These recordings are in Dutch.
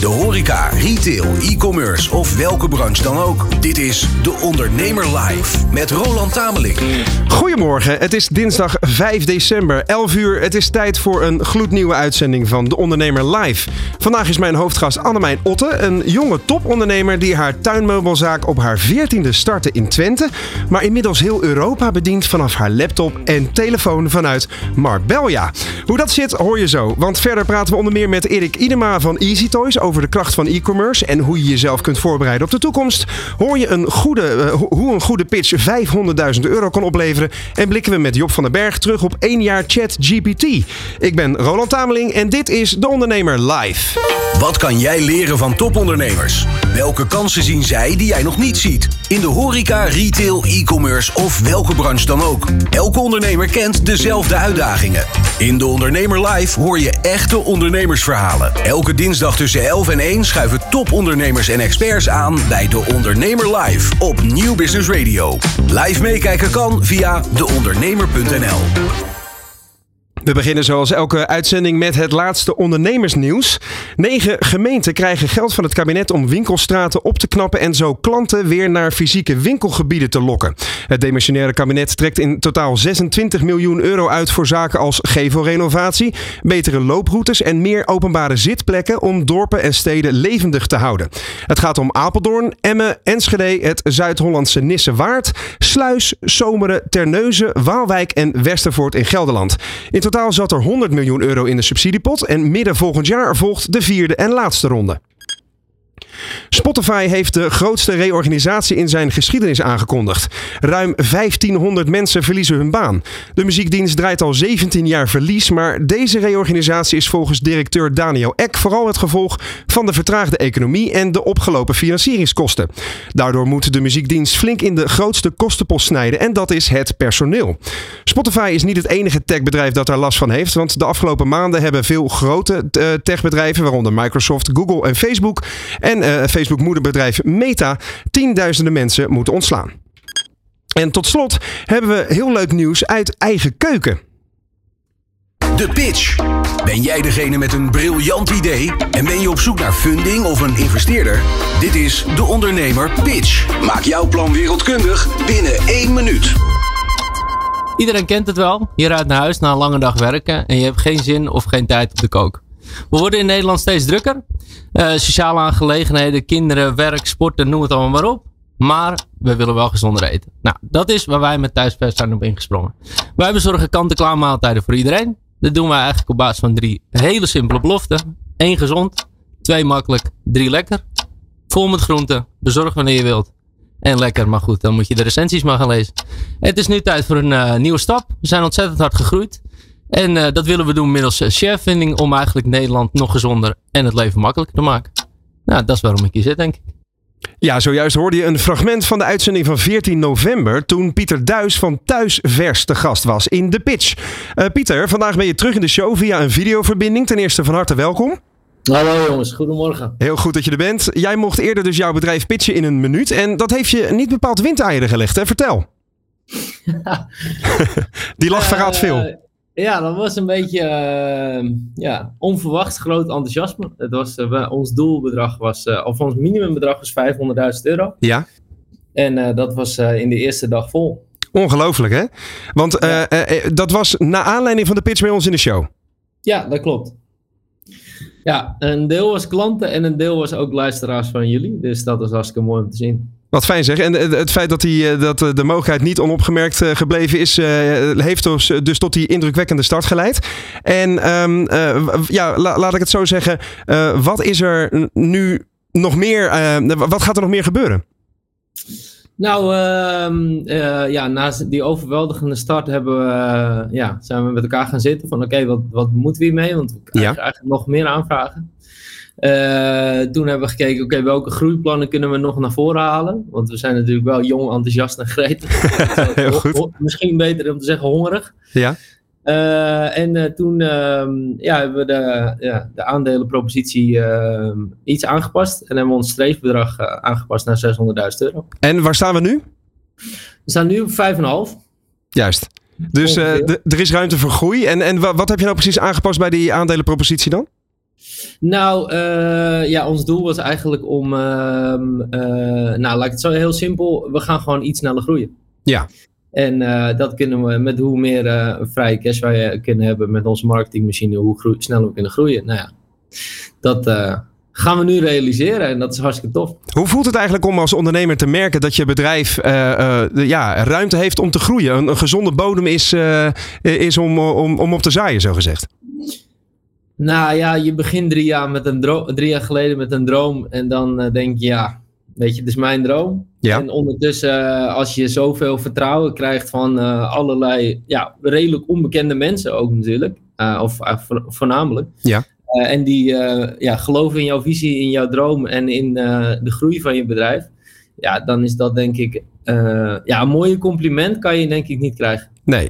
De horeca, retail, e-commerce of welke branche dan ook. Dit is De Ondernemer Live met Roland Tameling. Goedemorgen, het is dinsdag 5 december, 11 uur. Het is tijd voor een gloednieuwe uitzending van De Ondernemer Live. Vandaag is mijn hoofdgast Annemijn Otte, een jonge topondernemer die haar tuinmeubelzaak op haar 14e startte in Twente, maar inmiddels heel Europa bedient vanaf haar laptop en telefoon vanuit Marbella. Hoe dat zit hoor je zo, want verder praten we onder meer met Erik Idema van Easy Toys over de kracht van e-commerce en hoe je jezelf kunt voorbereiden op de toekomst. Hoor je een goede, eh, hoe een goede pitch 500.000 euro kan opleveren en blikken we met Job van den Berg terug op één jaar chat GPT. Ik ben Roland Tameling en dit is De Ondernemer Live. Wat kan jij leren van topondernemers? Welke kansen zien zij die jij nog niet ziet? In de horeca, retail, e-commerce of welke branche dan ook. Elke ondernemer kent dezelfde uitdagingen. In De Ondernemer Live hoor je echte ondernemersverhalen. Elke dinsdag tussen 11 en 1 schuiven topondernemers en experts aan bij De Ondernemer Live op Nieuw Business Radio. Live meekijken kan via deondernemer.nl. We beginnen zoals elke uitzending met het laatste ondernemersnieuws. Negen gemeenten krijgen geld van het kabinet om winkelstraten op te knappen en zo klanten weer naar fysieke winkelgebieden te lokken. Het demissionaire kabinet trekt in totaal 26 miljoen euro uit voor zaken als gevelrenovatie, betere looproutes en meer openbare zitplekken om dorpen en steden levendig te houden. Het gaat om Apeldoorn, Emmen, Enschede, het Zuid-Hollandse Nissewaard, Sluis, Zomeren, Terneuzen, Waalwijk en Westervoort in Gelderland. In totaal zat er 100 miljoen euro in de subsidiepot en midden volgend jaar volgt de vierde en laatste ronde. Spotify heeft de grootste reorganisatie in zijn geschiedenis aangekondigd. Ruim 1500 mensen verliezen hun baan. De muziekdienst draait al 17 jaar verlies, maar deze reorganisatie is volgens directeur Daniel Eck vooral het gevolg van de vertraagde economie en de opgelopen financieringskosten. Daardoor moet de muziekdienst flink in de grootste kostenpost snijden en dat is het personeel. Spotify is niet het enige techbedrijf dat daar last van heeft, want de afgelopen maanden hebben veel grote eh, techbedrijven, waaronder Microsoft, Google en Facebook en uh, Facebook moederbedrijf Meta tienduizenden mensen moeten ontslaan. En tot slot hebben we heel leuk nieuws uit eigen keuken. De pitch. Ben jij degene met een briljant idee en ben je op zoek naar funding of een investeerder? Dit is de ondernemer pitch. Maak jouw plan wereldkundig binnen één minuut. Iedereen kent het wel. Je rijdt naar huis na een lange dag werken en je hebt geen zin of geen tijd op de kook. We worden in Nederland steeds drukker. Uh, sociale aangelegenheden, kinderen, werk, sporten, noem het allemaal maar op. Maar we willen wel gezonder eten. Nou, dat is waar wij met Thuisbest zijn op ingesprongen. Wij bezorgen kant-en-klaar maaltijden voor iedereen. Dat doen wij eigenlijk op basis van drie hele simpele beloften. Eén gezond, twee makkelijk, drie lekker. Vol met groenten, bezorg wanneer je wilt. En lekker, maar goed, dan moet je de recensies maar gaan lezen. Het is nu tijd voor een uh, nieuwe stap. We zijn ontzettend hard gegroeid. En uh, dat willen we doen middels uh, sharefinding om eigenlijk Nederland nog gezonder en het leven makkelijker te maken. Nou, dat is waarom ik hier zit, denk ik. Ja, zojuist hoorde je een fragment van de uitzending van 14 november. Toen Pieter Duis van Thuisvers te gast was in de pitch. Uh, Pieter, vandaag ben je terug in de show via een videoverbinding. Ten eerste van harte welkom. Hallo jongens, goedemorgen. Heel goed dat je er bent. Jij mocht eerder dus jouw bedrijf pitchen in een minuut. En dat heeft je niet bepaald windeieren gelegd, hè? Vertel. Die lach verraadt veel. Ja, dat was een beetje uh, ja, onverwacht groot enthousiasme. Het was, uh, ons doelbedrag was, uh, of ons minimumbedrag was 500.000 euro. Ja. En dat was in de eerste dag vol. Ongelooflijk hè? Want ja. dat was na aanleiding van de pitch bij ons in de show. Ja, dat klopt. Ja, een deel was klanten en een deel was ook luisteraars van jullie. Dus dat was hartstikke mooi om te zien. Wat fijn zeg. En het feit dat, die, dat de mogelijkheid niet onopgemerkt gebleven is, heeft dus, dus tot die indrukwekkende start geleid. En um, uh, ja, la, laat ik het zo zeggen. Uh, wat is er nu nog meer? Uh, wat gaat er nog meer gebeuren? Nou, uh, ja, na die overweldigende start hebben we, ja, zijn we met elkaar gaan zitten van oké, okay, wat, wat moeten we hiermee? Want we krijgen ja. eigenlijk nog meer aanvragen. Uh, toen hebben we gekeken, oké, okay, welke groeiplannen kunnen we nog naar voren halen? Want we zijn natuurlijk wel jong, enthousiast en gretig. Heel goed. Misschien beter om te zeggen hongerig. Ja. Uh, en uh, toen ja, hebben we de, ja, de aandelenpropositie iets aangepast. En hebben we ons streefbedrag aangepast naar 600.000 euro. En waar staan we nu? We staan nu op 5,5. Juist. Dus er is ruimte voor groei. En, en wat heb je nou precies aangepast bij die aandelenpropositie dan? Nou, uh, ja, ons doel was eigenlijk om, uh, nou laat ik het zo heel simpel, we gaan gewoon iets sneller groeien. Ja. En dat kunnen we met hoe meer vrije cash wij kunnen hebben met onze marketingmachine, hoe sneller we kunnen groeien. Nou ja, dat gaan we nu realiseren en dat is hartstikke tof. Hoe voelt het eigenlijk om als ondernemer te merken dat je bedrijf ja, ruimte heeft om te groeien? Een, een gezonde bodem is, is om, om, om op te zaaien, zo gezegd. Nou ja, je begint drie jaar, met een droom, drie jaar geleden met een droom en dan denk je ja, weet je, dit is mijn droom. Ja. En ondertussen, als je zoveel vertrouwen krijgt van allerlei ja, redelijk onbekende mensen ook natuurlijk, of voornamelijk. Ja. En die ja, geloven in jouw visie, in jouw droom en in de groei van je bedrijf. Ja, dan is dat denk ik ja, een mooie compliment kan je denk ik niet krijgen. Nee,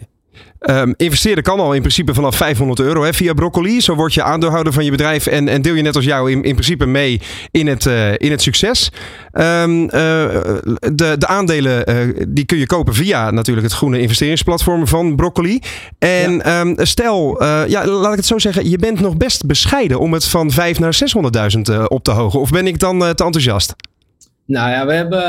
Um, investeren kan al in principe vanaf 500 euro hè, via Broccoli. Zo word je aandeelhouder van je bedrijf en, en deel je net als jou in, in principe mee in het, uh, in het succes. Um, uh, de, de aandelen uh, die kun je kopen via natuurlijk het groene investeringsplatform van Broccoli. En ja. um, stel, ja, laat ik het zo zeggen, je bent nog best bescheiden om het van 5 naar 600.000 op te hogen. Of ben ik dan te enthousiast? Nou ja, we hebben,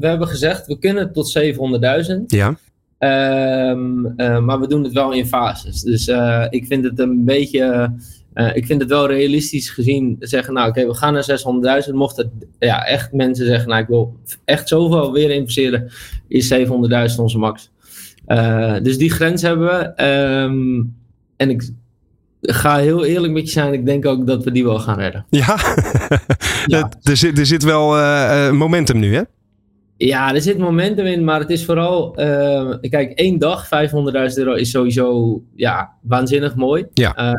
we hebben gezegd, we kunnen tot 700.000. Ja. Um, uh, maar we doen het wel in fases. Dus uh, ik vind het een beetje. Uh, ik vind het wel realistisch gezien zeggen, nou oké, okay, we gaan naar 600.000. Mocht het ja, echt mensen zeggen, nou ik wil echt zoveel weer investeren, is 700.000 onze max. dus die grens hebben we. Um, en ik ga heel eerlijk met je zijn, ik denk ook dat we die wel gaan redden. Ja, ja. er, zit, er zit wel momentum nu hè? Ja, er zit momentum in, maar het is vooral. Uh, kijk, één dag 500.000 euro is sowieso ja, waanzinnig mooi. Ja.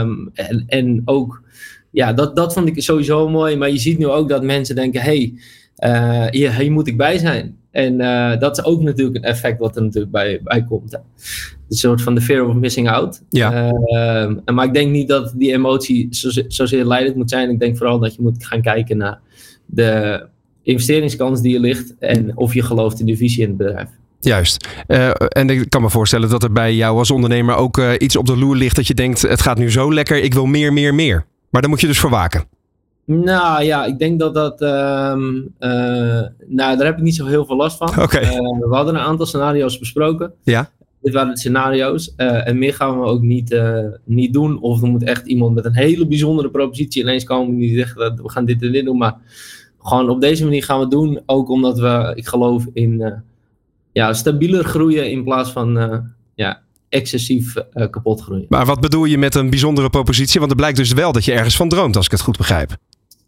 Um, en, en ook, ja, dat, dat vond ik sowieso mooi. Maar je ziet nu ook dat mensen denken: hé, hey, uh, hier, hier, moet ik bij zijn. En uh, dat is ook natuurlijk een effect wat er natuurlijk bij, bij komt. Hè. Een soort van de fear of missing out. Ja. Uh, maar ik denk niet dat die emotie zo, zozeer leidend moet zijn. Ik denk vooral dat je moet gaan kijken naar de investeringskans die er ligt en of je gelooft in de visie in het bedrijf. Juist. Uh, en ik kan me voorstellen dat er bij jou als ondernemer ook uh, iets op de loer ligt dat je denkt: het gaat nu zo lekker, ik wil meer, meer, meer. Maar dan moet je dus voor waken. Nou ja, ik denk dat dat. Uh, nou, daar heb ik niet zo heel veel last van. Okay. we hadden een aantal scenario's besproken. Ja. Dit waren de scenario's. en meer gaan we ook niet, niet doen. Of er moet echt iemand met een hele bijzondere propositie ineens komen die zegt: dat we gaan dit en dit doen. Maar gewoon op deze manier gaan we doen. Ook omdat we, ik geloof in uh, ja, stabieler groeien in plaats van uh, ja, excessief uh, kapot groeien. Maar wat bedoel je met een bijzondere propositie? Want het blijkt dus wel dat je ergens van droomt, als ik het goed begrijp.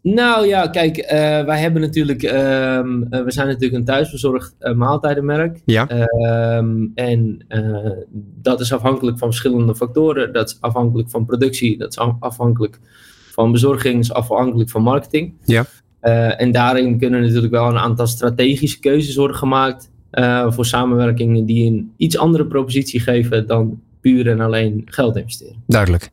Nou ja, kijk, wij hebben natuurlijk, ehm, we zijn natuurlijk een thuisbezorgd maaltijdenmerk. Ja. Ehm, en dat is afhankelijk van verschillende factoren. Dat is afhankelijk van productie, dat is afhankelijk van bezorging, dat is afhankelijk van marketing. Ja. Uh, en daarin kunnen natuurlijk wel een aantal strategische keuzes worden gemaakt uh, voor samenwerkingen die een iets andere propositie geven dan puur en alleen geld investeren. Duidelijk.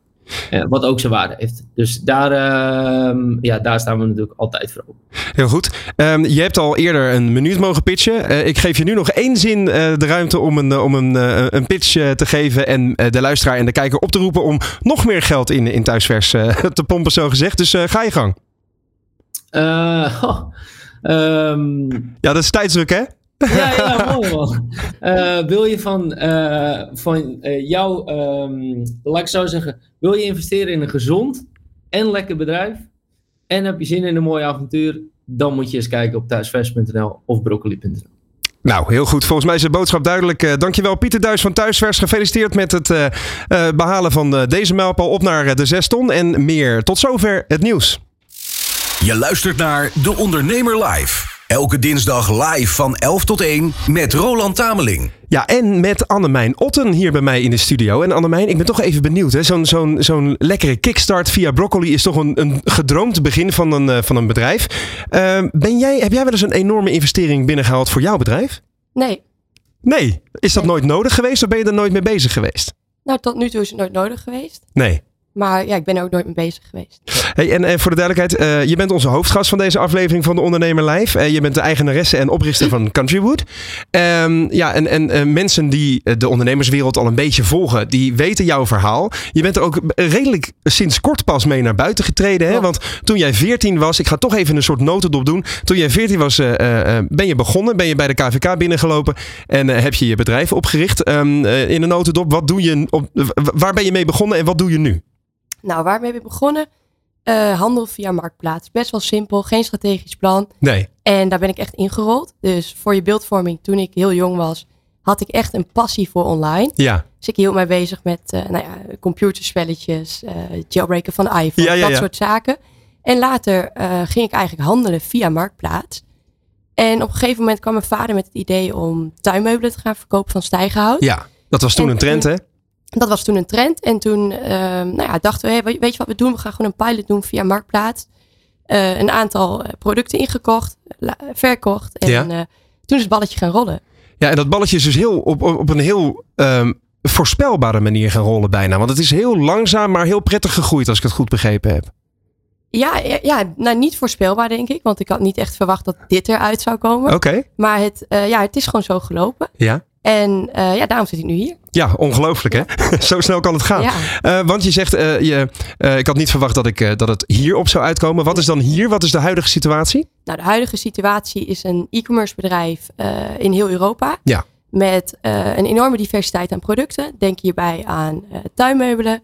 Uh, wat ook zijn waarde heeft. Dus daar, ehm, ja, daar staan we natuurlijk altijd voor op. Heel goed. Um, je hebt al eerder een minuut mogen pitchen. ik geef je nu nog één zin de ruimte om een, om een, een pitch te geven en de luisteraar en de kijker op te roepen om nog meer geld in, in thuisvers te pompen, zo gezegd. Dus ga je gang. Uh, oh, um... Ja, dat is tijdsdruk, hè? ja, ja, mooi man. Uh, wil je van, uh, van jou, um, laat ik zo zeggen, wil je investeren in een gezond en lekker bedrijf en heb je zin in een mooi avontuur, dan moet je eens kijken op thuisvers.nl of broccoli.nl. Nou, heel goed. Volgens mij is de boodschap duidelijk. Uh, dankjewel Pieter Duis van Thuisvers. Gefeliciteerd met het uh, uh, behalen van deze mijlpaal op naar de 6 ton en meer. Tot zover het nieuws. Je luistert naar De Ondernemer Live. Elke dinsdag live van 11 tot 1 met Roland Tameling. Ja, en met Annemijn Otten hier bij mij in de studio. En Annemijn, ik ben toch even benieuwd. Zo'n zo'n zo'n lekkere kickstart via Broccoli is toch een, een gedroomd begin van een, uh, van een bedrijf. Uh, ben jij, heb jij wel eens een enorme investering binnengehaald voor jouw bedrijf? Nee. Nee? Is dat Nee. nooit nodig geweest of ben je er nooit mee bezig geweest? Nou, tot nu toe is het nooit nodig geweest. Nee. Maar ja, ik ben er ook nooit mee bezig geweest. Hey, en, en voor de duidelijkheid, uh, je bent onze hoofdgast van deze aflevering van de Ondernemer Live. Uh, je bent de eigenaresse en oprichter van Countrywood. Um, ja, en, en uh, mensen die de ondernemerswereld al een beetje volgen, die weten jouw verhaal. Je bent er ook redelijk sinds kort pas mee naar buiten getreden. Hè? Ja. Want toen jij 14 was, ik ga toch even een soort notendop doen. Toen jij 14 was, ben je begonnen, ben je bij de KVK binnengelopen en heb je je bedrijf opgericht. Um, in een notendop, wat doe je, op, waar ben je mee begonnen en wat doe je nu? Nou, waarmee ben ik begonnen? Uh, handel via marktplaats. Best wel simpel, geen strategisch plan. Nee. En daar ben ik echt ingerold. Dus voor je beeldvorming, toen ik heel jong was, had ik echt een passie voor online. Ja. Dus ik hield mij bezig met uh, nou ja, computerspelletjes, uh, jailbreken van de iPhone, ja, ja, dat ja. soort zaken. En later ging ik eigenlijk handelen via marktplaats. En op een gegeven moment kwam mijn vader met het idee om tuinmeubelen te gaan verkopen van stijgenhout. Ja, dat was toen En- een trend, hè? Dat was toen een trend. En toen ehm, nou ja, dachten we, hey, weet je wat we doen? We gaan gewoon een pilot doen via Marktplaats. Eh, een aantal eh, producten ingekocht, verkocht. En Ja. eh, toen is het balletje gaan rollen. Ja, en dat balletje is dus heel, op, op een heel ehm, voorspelbare manier gaan rollen bijna. Want het is heel langzaam, maar heel prettig gegroeid, als ik het goed begrepen heb. Ja, ja, ja, nou niet voorspelbaar denk ik. Want ik had niet echt verwacht dat dit eruit zou komen. Oké, Maar het, ja, het is gewoon zo gelopen. ja. En eh, ja, daarom zit ik nu hier. Ja, ongelooflijk hè? Zo snel kan het gaan. Ja. Eh, want je zegt, eh, je, ik had niet verwacht dat, ik, dat het hierop zou uitkomen. Wat is dan hier? Wat is de huidige situatie? Nou, de huidige situatie is een e-commerce bedrijf in heel Europa. Ja. Met een enorme diversiteit aan producten. Denk hierbij aan tuinmeubelen,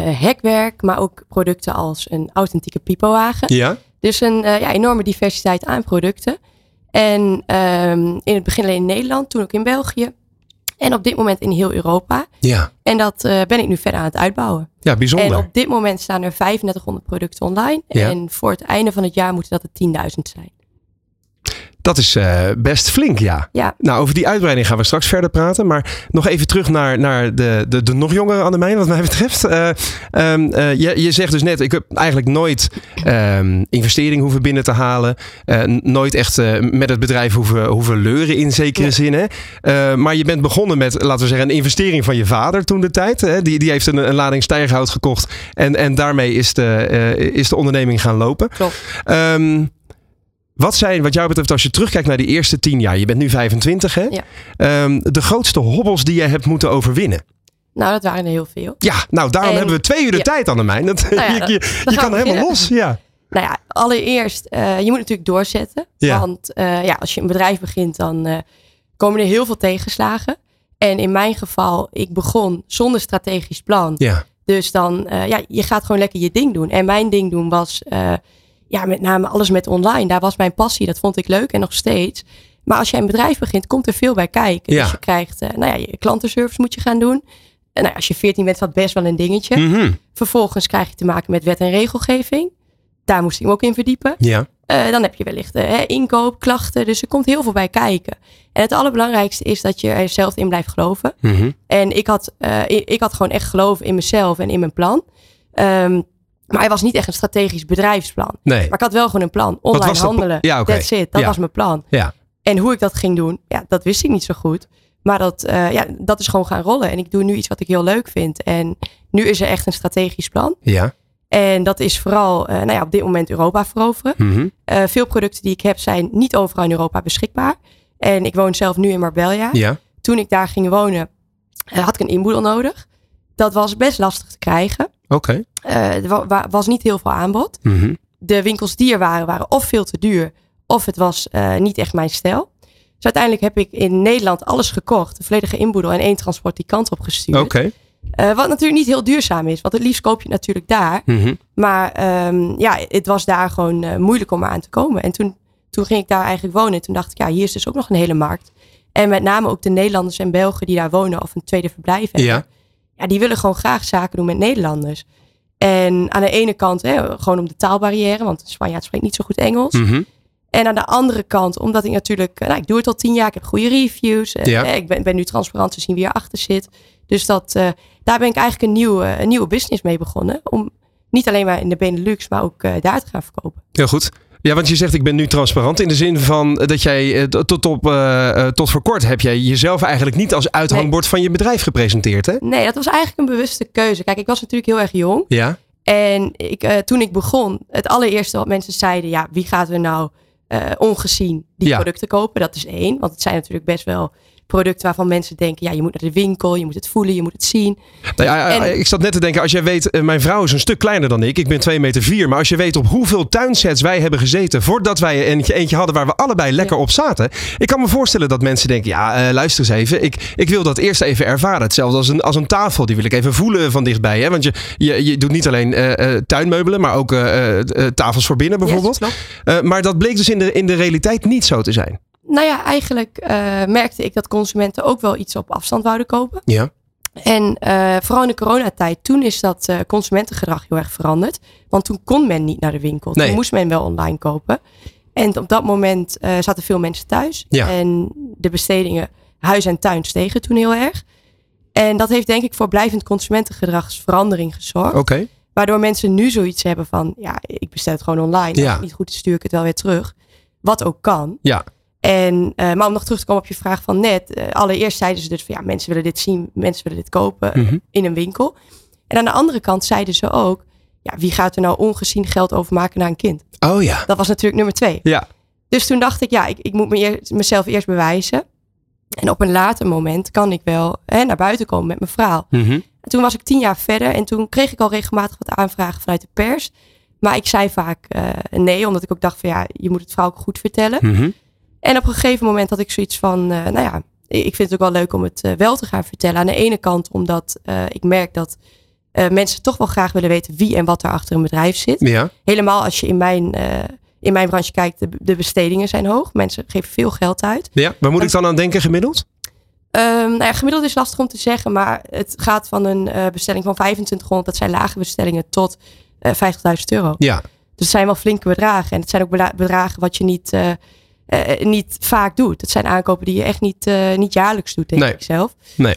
hekwerk, maar ook producten als een authentieke pipowagen. Ja. Dus een ja, enorme diversiteit aan producten. En ehm, in het begin alleen in Nederland, toen ook in België. En op dit moment in heel Europa. Ja, En dat eh, ben ik nu verder aan het uitbouwen. ja bijzonder. En op dit moment staan er 3500 producten online. Ja. En voor het einde van het jaar moeten dat er 10.000 zijn. Dat is eh, best flink, ja. Ja. Nou, over die uitbreiding gaan we straks verder praten. Maar nog even terug naar, naar de, de, de nog jongere Annemijn, wat mij betreft. Eh, je, je zegt dus net, ik heb eigenlijk nooit ehm, investering hoeven binnen te halen. Nooit echt met het bedrijf hoeven, hoeven leuren in zekere zin. Hè? Maar je bent begonnen met, laten we zeggen, een investering van je vader toen de tijd. Hè? Die, die heeft een, een lading stijgerhout gekocht. En, en daarmee is de, is de onderneming gaan lopen. Klopt. Ehm, wat zijn, wat jou betreft, als je terugkijkt naar die eerste tien jaar, je bent nu 25, hè? Ja. Ehm, de grootste hobbels die jij hebt moeten overwinnen. Nou, dat waren er heel veel. Ja, nou, daarom En- hebben we twee uur de ja. tijd, Annemijn. Dat, Nou ja, je je, je kan helemaal los. Ja. Nou ja, allereerst, eh, je moet natuurlijk doorzetten. Ja. Want eh, ja, als je een bedrijf begint, dan eh, komen er heel veel tegenslagen. En in mijn geval, ik begon zonder strategisch plan. Ja. Dus dan, ja, je gaat gewoon lekker je ding doen. En mijn ding doen was, ja, met name alles met online. Daar was mijn passie, dat vond ik leuk en nog steeds. Maar als jij een bedrijf begint, komt er veel bij kijken. Ja. Dus je krijgt, eh, nou ja, je klantenservice moet je gaan doen. En nou, ja, als je 14 bent, is dat best wel een dingetje. Mhm. Vervolgens krijg je te maken met wet en regelgeving. Daar moest ik me ook in verdiepen. ja. Eh, dan heb je wellicht hè, inkoop, klachten. Dus er komt heel veel bij kijken. En het allerbelangrijkste is dat je er zelf in blijft geloven. Mhm. En ik had, ik, ik had gewoon echt geloof in mezelf en in mijn plan. Ehm, maar hij was niet echt een strategisch bedrijfsplan. Nee. Maar ik had wel gewoon een plan. Online handelen. Ja. That's it. Dat Ja. was mijn plan. Ja. En hoe ik dat ging doen, ja, dat wist ik niet zo goed. Maar dat, eh, ja, dat is gewoon gaan rollen. En ik doe nu iets wat ik heel leuk vind. En nu is er echt een strategisch plan. Ja. En dat is vooral eh, nou ja, op dit moment Europa veroveren. Mhm. Eh, veel producten die ik heb zijn niet overal in Europa beschikbaar. En ik woon zelf nu in Marbella. Ja. Toen ik daar ging wonen, had ik een inboedel nodig. Dat was best lastig te krijgen. Oké. Eh, er wa- wa- was niet heel veel aanbod. Mhm. De winkels die er waren, waren of veel te duur, of het was eh, niet echt mijn stijl. Dus uiteindelijk heb ik in Nederland alles gekocht. De volledige inboedel en één transport die kant op gestuurd. Oké. Eh, wat natuurlijk niet heel duurzaam is, want het liefst koop je het natuurlijk daar. Mhm. Maar ehm, ja, het was daar gewoon moeilijk om aan te komen. En toen, toen ging ik daar eigenlijk wonen. En toen dacht ik, ja, hier is dus ook nog een hele markt. En met name ook de Nederlanders en Belgen die daar wonen of een tweede verblijf hebben. Ja. Ja, die willen gewoon graag zaken doen met Nederlanders. En aan de ene kant hè, gewoon om de taalbarrière, want Spanjaard spreekt niet zo goed Engels. Mhm. En aan de andere kant, omdat ik natuurlijk, eh, nou, ik doe het al tien jaar, ik heb goede reviews. eh, Ja. eh, ik ben, ben nu transparant te zien wie erachter zit. Dus dat, eh, daar ben ik eigenlijk een nieuwe, een nieuwe business mee begonnen. Om niet alleen maar in de Benelux, maar ook daar te gaan verkopen. Heel goed. Ja, want je zegt ik ben nu transparant in de zin van dat jij tot, op, tot voor kort heb jij jezelf eigenlijk niet als uithangbord van je bedrijf gepresenteerd, hè? Nee, dat was eigenlijk een bewuste keuze. Kijk, ik was natuurlijk heel erg jong. Ja. En ik, toen ik begon, het allereerste wat mensen zeiden, ja, wie gaat er nou ongezien die producten kopen? Dat is één, want het zijn natuurlijk best wel producten waarvan mensen denken, ja, je moet naar de winkel, je moet het voelen, je moet het zien. Nou ja, ik zat net te denken, als jij weet, eh, mijn vrouw is een stuk kleiner dan ik. Ik ben 2 meter 4. Maar als je weet op hoeveel tuinsets wij hebben gezeten voordat wij eentje, eentje hadden waar we allebei lekker op zaten. Ik kan me voorstellen dat mensen denken, ja, uh, luister eens even. Ik, ik wil dat eerst even ervaren. Hetzelfde als een, als een tafel. Die wil ik even voelen van dichtbij. Hè? Want je, je, je doet niet alleen uh, tuinmeubelen, maar ook tafels voor binnen bijvoorbeeld. maar dat bleek dus in de, in de realiteit niet zo te zijn. Nou ja, eigenlijk uh, merkte ik dat consumenten ook wel iets op afstand wouden kopen. Ja. En uh, vooral in de coronatijd, toen is dat uh, consumentengedrag heel erg veranderd. Want toen kon men niet naar de winkel. Nee. Toen moest men wel online kopen. En op dat moment zaten veel mensen thuis. Ja. En de bestedingen huis en tuin stegen toen heel erg. En dat heeft denk ik voor blijvend consumentengedragsverandering gezorgd. Waardoor mensen nu zoiets hebben van, ja, ik bestel het gewoon online. Ja. Als het niet goed is, stuur ik het wel weer terug. Wat ook kan. Ja. En, uh, maar om nog terug te komen op je vraag van net. Uh, allereerst zeiden ze dus van ja, mensen willen dit zien, mensen willen dit kopen mm -hmm. in een winkel. En aan de andere kant zeiden ze ook, ja, wie gaat er nou ongezien geld overmaken naar een kind? Oh ja. Dat was natuurlijk nummer twee. Ja. Dus toen dacht ik, ja, ik, ik moet me eer, mezelf eerst bewijzen. En op een later moment kan ik wel hè, naar buiten komen met mijn verhaal. Mm -hmm. En toen was ik tien jaar verder en toen kreeg ik al regelmatig wat aanvragen vanuit de pers. Maar ik zei vaak uh, nee, omdat ik ook dacht van ja, je moet het verhaal ook goed vertellen. Mm -hmm. En op een gegeven moment had ik zoiets van, uh, nou ja, ik vind het ook wel leuk om het uh, wel te gaan vertellen. Aan de ene kant omdat uh, ik merk dat mensen toch wel graag willen weten wie en wat er achter een bedrijf zit. Ja. Helemaal als je in mijn, in mijn branche kijkt, de, de, bestedingen zijn hoog. Mensen geven veel geld uit. Ja, waar moet ik dan aan denken gemiddeld? Um, nou ja, gemiddeld is lastig om te zeggen, maar het gaat van een bestelling van 2500, dat zijn lage bestellingen, tot 50.000 euro. Ja. Dus het zijn wel flinke bedragen. En het zijn ook bedragen wat je niet niet vaak doet. Het zijn aankopen die je echt niet, uh, niet jaarlijks doet, denk nee. ik zelf. Nee.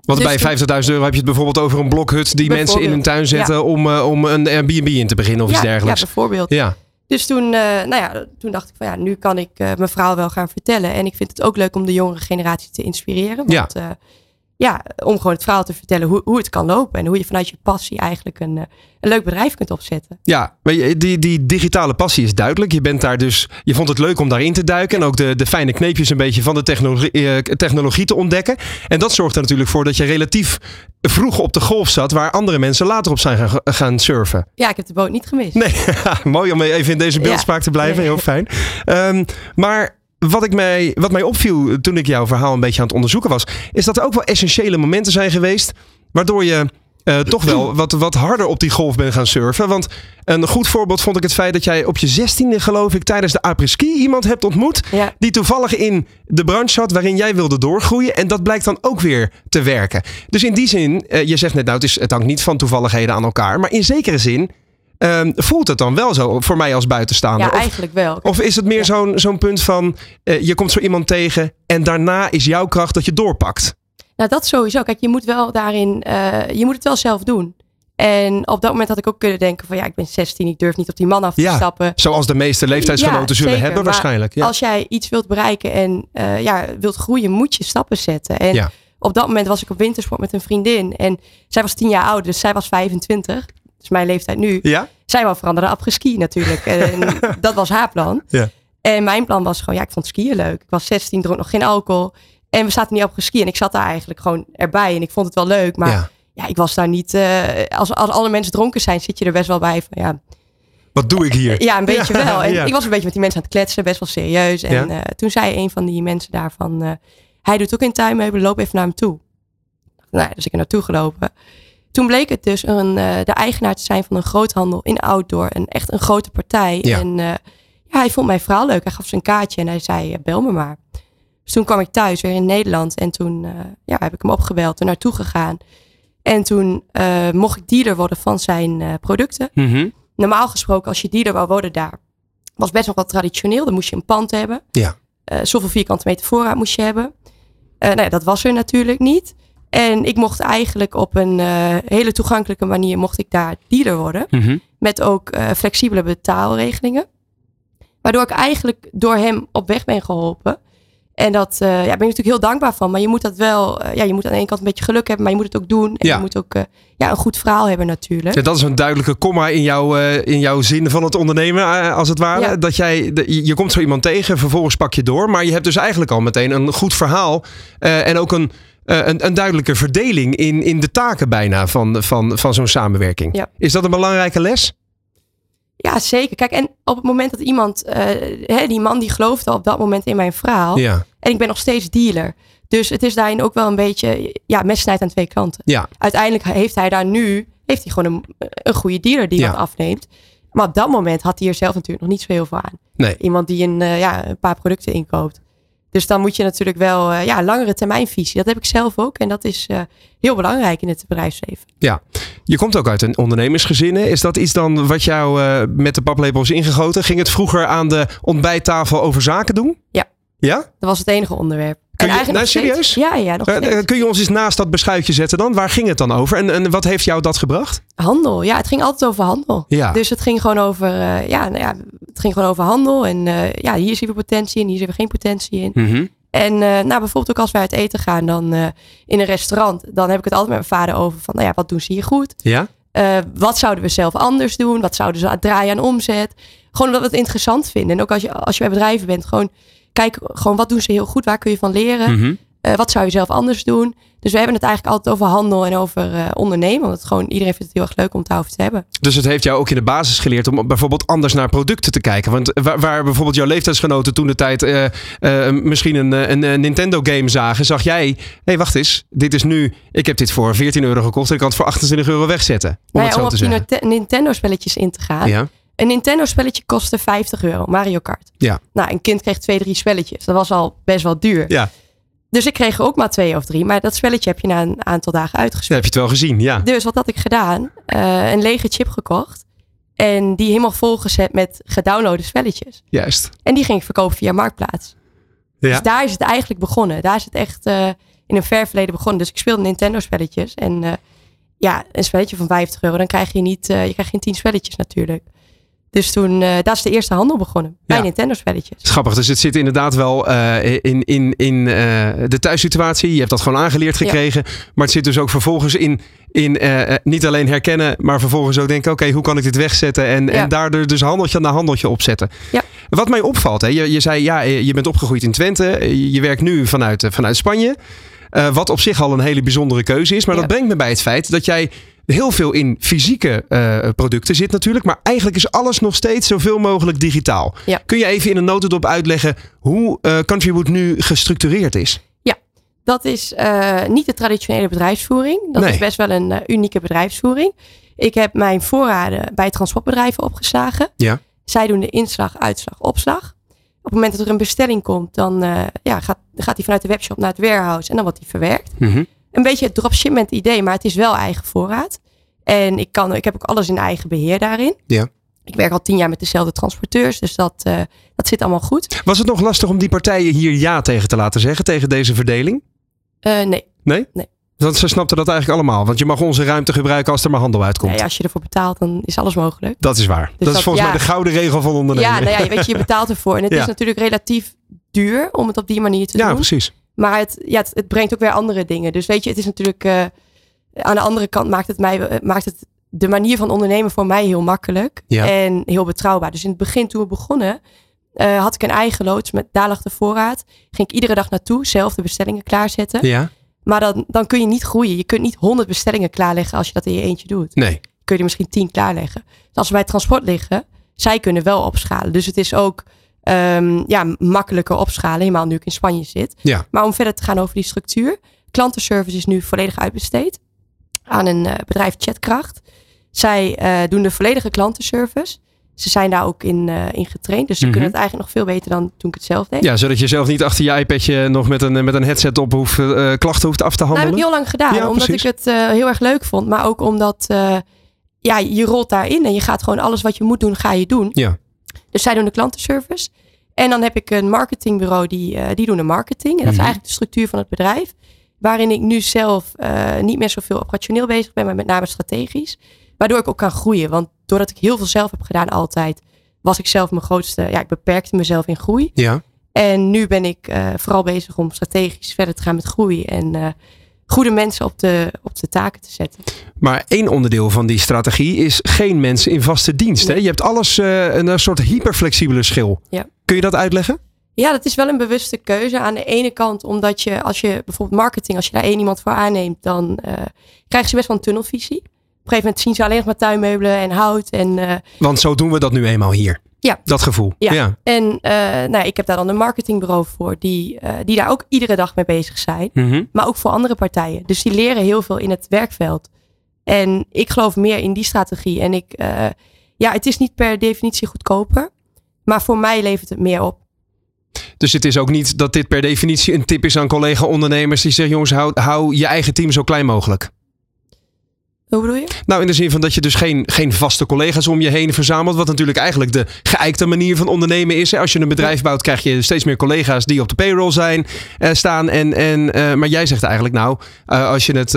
Want dus bij 50.000 euro heb je het bijvoorbeeld over een blokhut die mensen in hun tuin zetten ja. om, uh, om een Airbnb in te beginnen of ja, iets dergelijks. Ja, bijvoorbeeld. Ja. Dus toen, nou ja, toen dacht ik van ja, nu kan ik mijn verhaal wel gaan vertellen. En ik vind het ook leuk om de jongere generatie te inspireren. Want ja. Ja, om gewoon het verhaal te vertellen hoe, hoe het kan lopen. En hoe je vanuit je passie eigenlijk een, een leuk bedrijf kunt opzetten. Ja, maar die, die digitale passie is duidelijk. Je bent daar dus, je vond het leuk om daarin te duiken. En ook de, de fijne kneepjes een beetje van de technologie, eh, technologie te ontdekken. En dat zorgt er natuurlijk voor dat je relatief vroeg op de golf zat. Waar andere mensen later op zijn gaan, gaan surfen. Ja, ik heb de boot niet gemist. Nee, mooi om even in deze beeldspraak ja. te blijven. Heel fijn. Um, maar wat, ik mij, wat mij opviel toen ik jouw verhaal een beetje aan het onderzoeken was, is dat er ook wel essentiële momenten zijn geweest. Waardoor je uh, toch wel wat, wat harder op die golf bent gaan surfen. Want een goed voorbeeld vond ik het feit dat jij op je zestiende, geloof ik, tijdens de apres-ski iemand hebt ontmoet. Ja. Die toevallig in de branche zat waarin jij wilde doorgroeien. En dat blijkt dan ook weer te werken. Dus in die zin, uh, je zegt net nou, het, is, het hangt niet van toevalligheden aan elkaar. Maar in zekere zin Um, voelt het dan wel zo voor mij als buitenstaander? Ja, eigenlijk wel. Of is het meer ja. zo'n zo'n punt van uh, je komt zo iemand tegen en daarna is jouw kracht dat je doorpakt? Nou, dat sowieso. Kijk, je moet wel daarin, uh, je moet het wel zelf doen. En op dat moment had ik ook kunnen denken van ja, ik ben 16, ik durf niet op die man af te ja, stappen. Zoals de meeste leeftijdsgenoten ja, zullen zeker. hebben waarschijnlijk. Ja. Als jij iets wilt bereiken en uh, ja, wilt groeien, moet je stappen zetten. En ja. op dat moment was ik op wintersport met een vriendin. En zij was 10 jaar ouder, dus zij was 25. Dus mijn leeftijd nu. Ja? Zij wou veranderen après ski natuurlijk. en dat was haar plan. Ja. En mijn plan was gewoon, ja, ik vond skiën leuk. Ik was 16, dronk nog geen alcohol. En we zaten niet op ski. En ik zat daar eigenlijk gewoon erbij. En ik vond het wel leuk. Maar ja, ja ik was daar niet... Uh, als, als alle mensen dronken zijn, zit je er best wel bij van ja... Wat doe ik hier? Ja, een beetje Ja, wel. En ja. ik was een beetje met die mensen aan het kletsen. Best wel serieus. En eh, toen zei een van die mensen daarvan... eh, hij doet ook in tuinmeubelen. Loop even naar hem toe. Nou dus ik er naartoe gelopen. Toen bleek het dus een, eh, de eigenaar te zijn van een groothandel in outdoor. En echt een grote partij. Ja. En eh, ja, hij vond mijn verhaal leuk. Hij gaf ze een kaartje en hij zei, eh, bel me maar. Dus toen kwam ik thuis weer in Nederland. En toen ja, heb ik hem opgebeld en naartoe gegaan. En toen mocht ik dealer worden van zijn producten. Mhm. Normaal gesproken, als je dealer wou worden daar, was best wel wat traditioneel. Dan moest je een pand hebben. Ja. Zoveel vierkante meter voorraad moest je hebben. Nou ja, dat was er natuurlijk niet. En ik mocht eigenlijk op een eh, hele toegankelijke manier mocht ik daar dealer worden. Mhm. Met ook eh, flexibele betaalregelingen. Waardoor ik eigenlijk door hem op weg ben geholpen. En dat uh, ja, ben ik natuurlijk heel dankbaar van. Maar je moet dat wel, ja, je moet aan de ene kant een beetje geluk hebben, maar je moet het ook doen. En ja. je moet ook ja, een goed verhaal hebben natuurlijk. Ja, dat is een duidelijke komma in, jou, in jouw zin van het ondernemen, als het ware. Ja. Dat jij, je komt zo iemand tegen, vervolgens pak je door. Maar je hebt dus eigenlijk al meteen een goed verhaal. en ook een, een, een, duidelijke verdeling in, in de taken bijna van, van, van zo'n samenwerking. Is dat een belangrijke les? Ja, zeker. Kijk, en op het moment dat iemand, uh, hè, die man die geloofde op dat moment in mijn verhaal. Ja. En ik ben nog steeds dealer. Dus het is daarin ook wel een beetje, ja, mes aan twee kanten. Ja. Uiteindelijk heeft hij daar nu, heeft hij gewoon een, een goede dealer die ja. wat afneemt. Maar op dat moment had hij er zelf natuurlijk nog niet zo heel veel aan. Nee. Iemand die een, uh, ja, een paar producten inkoopt. Dus dan moet je natuurlijk wel uh, ja, langere termijnvisie. Dat heb ik zelf ook. En dat is uh, heel belangrijk in het bedrijfsleven. Ja, je komt ook uit een ondernemersgezin. Is dat iets dan wat jou uh, met de paplepel is ingegoten? Ging het vroeger aan de ontbijttafel over zaken doen? Ja. Ja? Dat was het enige onderwerp. Kun je, nou, serieus? Ja, ja. Nog uh, kun je ons eens naast dat beschuitje zetten dan? Waar ging het dan over? En, en wat heeft jou dat gebracht? Handel. Ja, het ging altijd over handel. Ja. Dus het ging gewoon over, uh, ja, nou ja, het ging gewoon over handel. En uh, ja, hier zien we potentie in, hier zien we geen potentie in. Mm -hmm. En nou, bijvoorbeeld ook als wij uit eten gaan dan in een restaurant, dan heb ik het altijd met mijn vader over van, nou ja, wat doen ze hier goed? Ja. Wat zouden we zelf anders doen? Wat zouden ze draaien aan omzet? Gewoon omdat we het interessant vinden. En ook als je, als je bij bedrijven bent, gewoon kijk, gewoon wat doen ze heel goed? Waar kun je van leren? Mm -hmm. wat zou je zelf anders doen? Dus we hebben het eigenlijk altijd over handel en over uh, ondernemen. Want het gewoon, iedereen vindt het heel erg leuk om het over te hebben. Dus het heeft jou ook in de basis geleerd om bijvoorbeeld anders naar producten te kijken. Want waar, waar bijvoorbeeld jouw leeftijdsgenoten toen de tijd uh, uh, misschien een, een, Nintendo game zagen, zag jij, hé hey, wacht eens, dit is nu, ik heb dit voor 14 euro gekocht en ik kan het voor 28 euro wegzetten. Om, nou ja, om op die Nintendo spelletjes in te gaan. Ja. Een Nintendo spelletje kostte 50 euro, Mario Kart. Ja. Nou, een kind kreeg twee, drie spelletjes. Dat was al best wel duur. Ja. Dus ik kreeg er ook maar twee of drie. Maar dat spelletje heb je na een aantal dagen uitgespeeld. Ja, heb je het wel gezien, ja. Dus wat had ik gedaan? Uh, een lege chip gekocht. En die helemaal volgezet met gedownloade spelletjes. Juist. En die ging ik verkopen via Marktplaats. Ja. Dus daar is het eigenlijk begonnen. Daar is het echt uh, in een ver verleden begonnen. Dus ik speelde Nintendo spelletjes. En uh, ja, een spelletje van 50 euro. Dan krijg je niet, je krijgt geen 10 spelletjes natuurlijk. Dus toen, uh, dat is de eerste handel begonnen. Bij ja. Nintendo spelletjes. Grappig. Dus het zit inderdaad wel uh, in, in, in uh, de thuissituatie. Je hebt dat gewoon aangeleerd gekregen. Ja. Maar het zit dus ook vervolgens in, in niet alleen herkennen. Maar vervolgens ook denken. Oké, okay, hoe kan ik dit wegzetten? En, ja. en daardoor dus handeltje na handeltje opzetten. Ja. Wat mij opvalt. Hè, je, je zei ja, je bent opgegroeid in Twente. Je werkt nu vanuit, vanuit Spanje. Wat op zich al een hele bijzondere keuze is. Maar dat brengt me bij het feit dat jij heel veel in fysieke uh, producten zit natuurlijk. Maar eigenlijk is alles nog steeds zoveel mogelijk digitaal. Ja. Kun je even in een notendop uitleggen hoe uh, Countrywood nu gestructureerd is? Ja, dat is uh, niet de traditionele bedrijfsvoering. Dat nee. is best wel een unieke bedrijfsvoering. Ik heb mijn voorraden bij transportbedrijven opgeslagen. Ja. Zij doen de inslag, uitslag, opslag. Op het moment dat er een bestelling komt, dan ja, gaat, gaat die vanuit de webshop naar het warehouse en dan wordt die verwerkt. Mm -hmm een beetje het dropshipment idee, maar het is wel eigen voorraad. En ik, kan, ik heb ook alles in eigen beheer daarin. Ja. Ik werk al tien jaar met dezelfde transporteurs, dus dat, uh, dat zit allemaal goed. Was het nog lastig om die partijen hier ja tegen te laten zeggen, tegen deze verdeling? Uh, nee. Nee? Nee. Want ze snapten dat eigenlijk allemaal. Want je mag onze ruimte gebruiken als er maar handel uitkomt. Nee, als je ervoor betaalt, dan is alles mogelijk. Dat is waar. Dus dat, dat, is volgens ja, mij de gouden regel van ondernemen. Ja, nou ja, weet je, je betaalt ervoor. En het ja. is natuurlijk relatief duur om het op die manier te ja, doen. Ja, precies. Maar het, ja, het, het, brengt ook weer andere dingen. Dus weet je, het is natuurlijk. Uh, aan de andere kant maakt het, mij, maakt het de manier van ondernemen voor mij heel makkelijk. Ja. En heel betrouwbaar. Dus in het begin, toen we begonnen. Uh, had ik een eigen loods met daar lag de voorraad. Ging ik iedere dag naartoe, zelf de bestellingen klaarzetten. Ja. Maar dan, dan kun je niet groeien. Je kunt niet honderd bestellingen klaarleggen als je dat in je eentje doet. Nee. Kun je er misschien tien klaarleggen. Dus als we bij transport liggen, zij kunnen wel opschalen. Dus het is ook um, ja, makkelijker opschalen. Helemaal nu ik in Spanje zit. Ja. Maar om verder te gaan over die structuur. Klantenservice is nu volledig uitbesteed aan een uh, bedrijf Chatkracht. Zij uh, doen de volledige klantenservice. Ze zijn daar ook in, uh, in getraind. Dus ze mm -hmm. kunnen het eigenlijk nog veel beter dan toen ik het zelf deed. Ja, zodat je zelf niet achter je iPadje nog met een, met een headset op hoeft, klachten hoeft af te handelen. Dat nou, heb ik heel lang gedaan. Ja, omdat precies. ik het heel erg leuk vond. Maar ook omdat ja, je rolt daarin en je gaat gewoon alles wat je moet doen, ga je doen. Ja. Dus zij doen de klantenservice. En dan heb ik een marketingbureau die, uh, die doen de marketing. En dat is eigenlijk de structuur van het bedrijf. Waarin ik nu zelf uh, niet meer zoveel operationeel bezig ben, maar met name strategisch. Waardoor ik ook kan groeien. Want doordat ik heel veel zelf heb gedaan altijd, was ik zelf mijn grootste, ja, ik beperkte mezelf in groei. Ja. En nu ben ik vooral bezig om strategisch verder te gaan met groei en goede mensen op de, op de taken te zetten. Maar één onderdeel van die strategie is geen mensen in vaste dienst. Hè? Je hebt alles een soort hyperflexibele schil. Ja. Kun je dat uitleggen? Ja, dat is wel een bewuste keuze. Aan de ene kant omdat je, als je bijvoorbeeld marketing, als je daar één iemand voor aanneemt, dan uh, krijgen ze best wel een tunnelvisie. Op een gegeven moment zien ze alleen nog maar tuinmeubelen en hout. En, uh, Want zo doen we dat nu eenmaal hier. Ja. Dat gevoel. Ja. En uh, nou, ik heb daar dan een marketingbureau voor, die, die daar ook iedere dag mee bezig zijn. Mm -hmm. Maar ook voor andere partijen. Dus die leren heel veel in het werkveld. En ik geloof meer in die strategie. En ik, ja, het is niet per definitie goedkoper. Maar voor mij levert het meer op. Dus het is ook niet dat dit per definitie een tip is aan collega-ondernemers die zeggen: jongens, hou, hou je eigen team zo klein mogelijk. Hoe bedoel je? Nou, in de zin van dat je dus geen, geen vaste collega's om je heen verzamelt. Wat natuurlijk eigenlijk de geëikte manier van ondernemen is. Als je een bedrijf bouwt, krijg je steeds meer collega's die op de payroll zijn, eh, staan. En, en, uh, maar jij zegt eigenlijk, nou, uh, als je het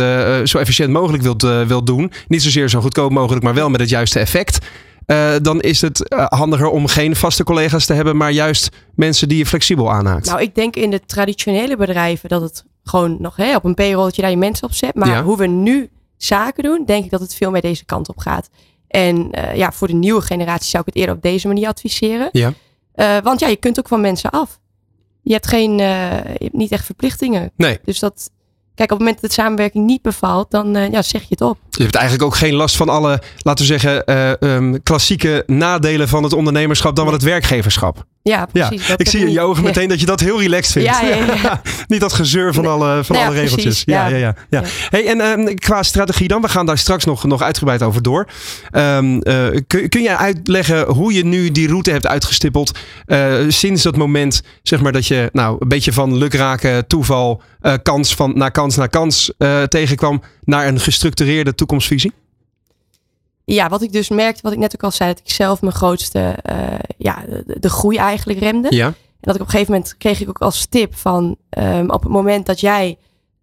zo efficiënt mogelijk wilt, wilt doen. Niet zozeer zo goedkoop mogelijk, maar wel met het juiste effect. Uh, dan is het uh, handiger om geen vaste collega's te hebben, maar juist mensen die je flexibel aanhaakt. Nou, ik denk in de traditionele bedrijven dat het gewoon nog hè, op een payroll dat je daar je mensen op zet. Maar Ja. hoe we nu zaken doen, denk ik dat het veel meer deze kant op gaat. En uh, ja, voor de nieuwe generatie zou ik het eerder op deze manier adviseren. Ja. Uh, want ja, je kunt ook van mensen af. Je hebt, geen, uh, je hebt niet echt verplichtingen. Nee. Dus dat, kijk, op het moment dat de samenwerking niet bevalt, dan ja, zeg je het op. Je hebt eigenlijk ook geen last van alle, laten we zeggen, uh, um, klassieke nadelen van het ondernemerschap dan wel het werkgeverschap. Ja, precies. Ja. Ik zie in je ogen meteen dat je dat heel relaxed vindt. Ja, ja, ja. Niet dat gezeur van alle, van Nou alle regeltjes. Ja, Ja. ja. Hey, en um, qua strategie dan, we gaan daar straks nog, nog uitgebreid over door. Um, uh, kun, kun jij uitleggen hoe je nu die route hebt uitgestippeld uh, sinds dat moment, zeg maar, dat je nou een beetje van lukraken, toeval, kans van naar kans naar kans tegenkwam naar een gestructureerde toekomstvisie? Ja, wat ik dus merkte, wat ik net ook al zei, dat ik zelf mijn grootste, uh, ja, de, de, groei eigenlijk remde. Ja. En dat ik op een gegeven moment kreeg ik ook als tip van, um, op het moment dat jij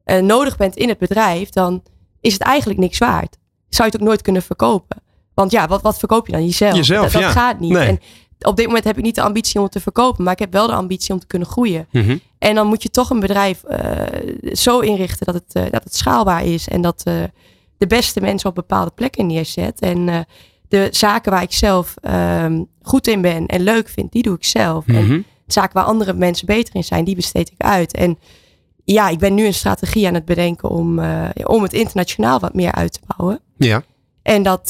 uh, nodig bent in het bedrijf, dan is het eigenlijk niks waard. Zou je het ook nooit kunnen verkopen. Want ja, wat, wat verkoop je dan? Jezelf. Jezelf, dat, dat ja. gaat niet. Nee. En op dit moment heb ik niet de ambitie om het te verkopen, maar ik heb wel de ambitie om te kunnen groeien. Mm -hmm. En dan moet je toch een bedrijf uh, zo inrichten dat het, uh, dat het schaalbaar is en dat uh, de beste mensen op bepaalde plekken neerzet. En de zaken waar ik zelf um, goed in ben en leuk vind, die doe ik zelf. Mm -hmm. En zaken waar andere mensen beter in zijn, die besteed ik uit. En ja, ik ben nu een strategie aan het bedenken om, om het internationaal wat meer uit te bouwen. Ja. En dat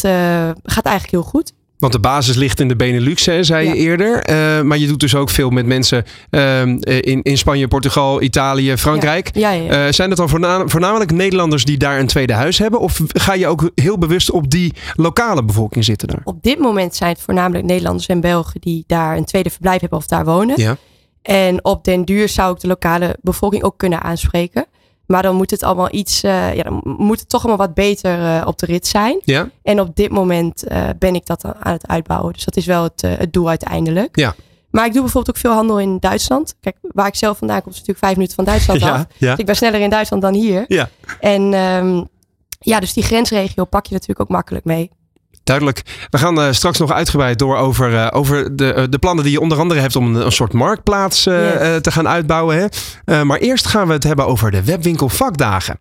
gaat eigenlijk heel goed. Want de basis ligt in de Benelux, hè, zei Ja. je eerder. Uh, maar je doet dus ook veel met mensen uh, in, in Spanje, Portugal, Italië, Frankrijk. Ja, ja, ja. Uh, zijn het dan voorna voornamelijk Nederlanders die daar een tweede huis hebben? Of ga je ook heel bewust op die lokale bevolking zitten daar? Op dit moment zijn het voornamelijk Nederlanders en Belgen die daar een tweede verblijf hebben of daar wonen. Ja. En op den duur zou ik de lokale bevolking ook kunnen aanspreken. Maar dan moet het allemaal iets, uh, ja, dan moet het toch allemaal wat beter uh, op de rit zijn. Ja. En op dit moment uh, ben ik dat aan het uitbouwen. Dus dat is wel het, het doel uiteindelijk. Ja. Maar ik doe bijvoorbeeld ook veel handel in Duitsland. Kijk, waar ik zelf vandaan kom, is natuurlijk vijf minuten van Duitsland Ja, af. ja. Dus ik ben sneller in Duitsland dan hier. Ja. En um, ja, dus die grensregio pak je natuurlijk ook makkelijk mee. Duidelijk. We gaan uh, straks nog uitgebreid door over, uh, over de, uh, de plannen die je onder andere hebt om een, een soort marktplaats yes. te gaan uitbouwen. Hè? maar eerst gaan we het hebben over de webwinkel vakdagen.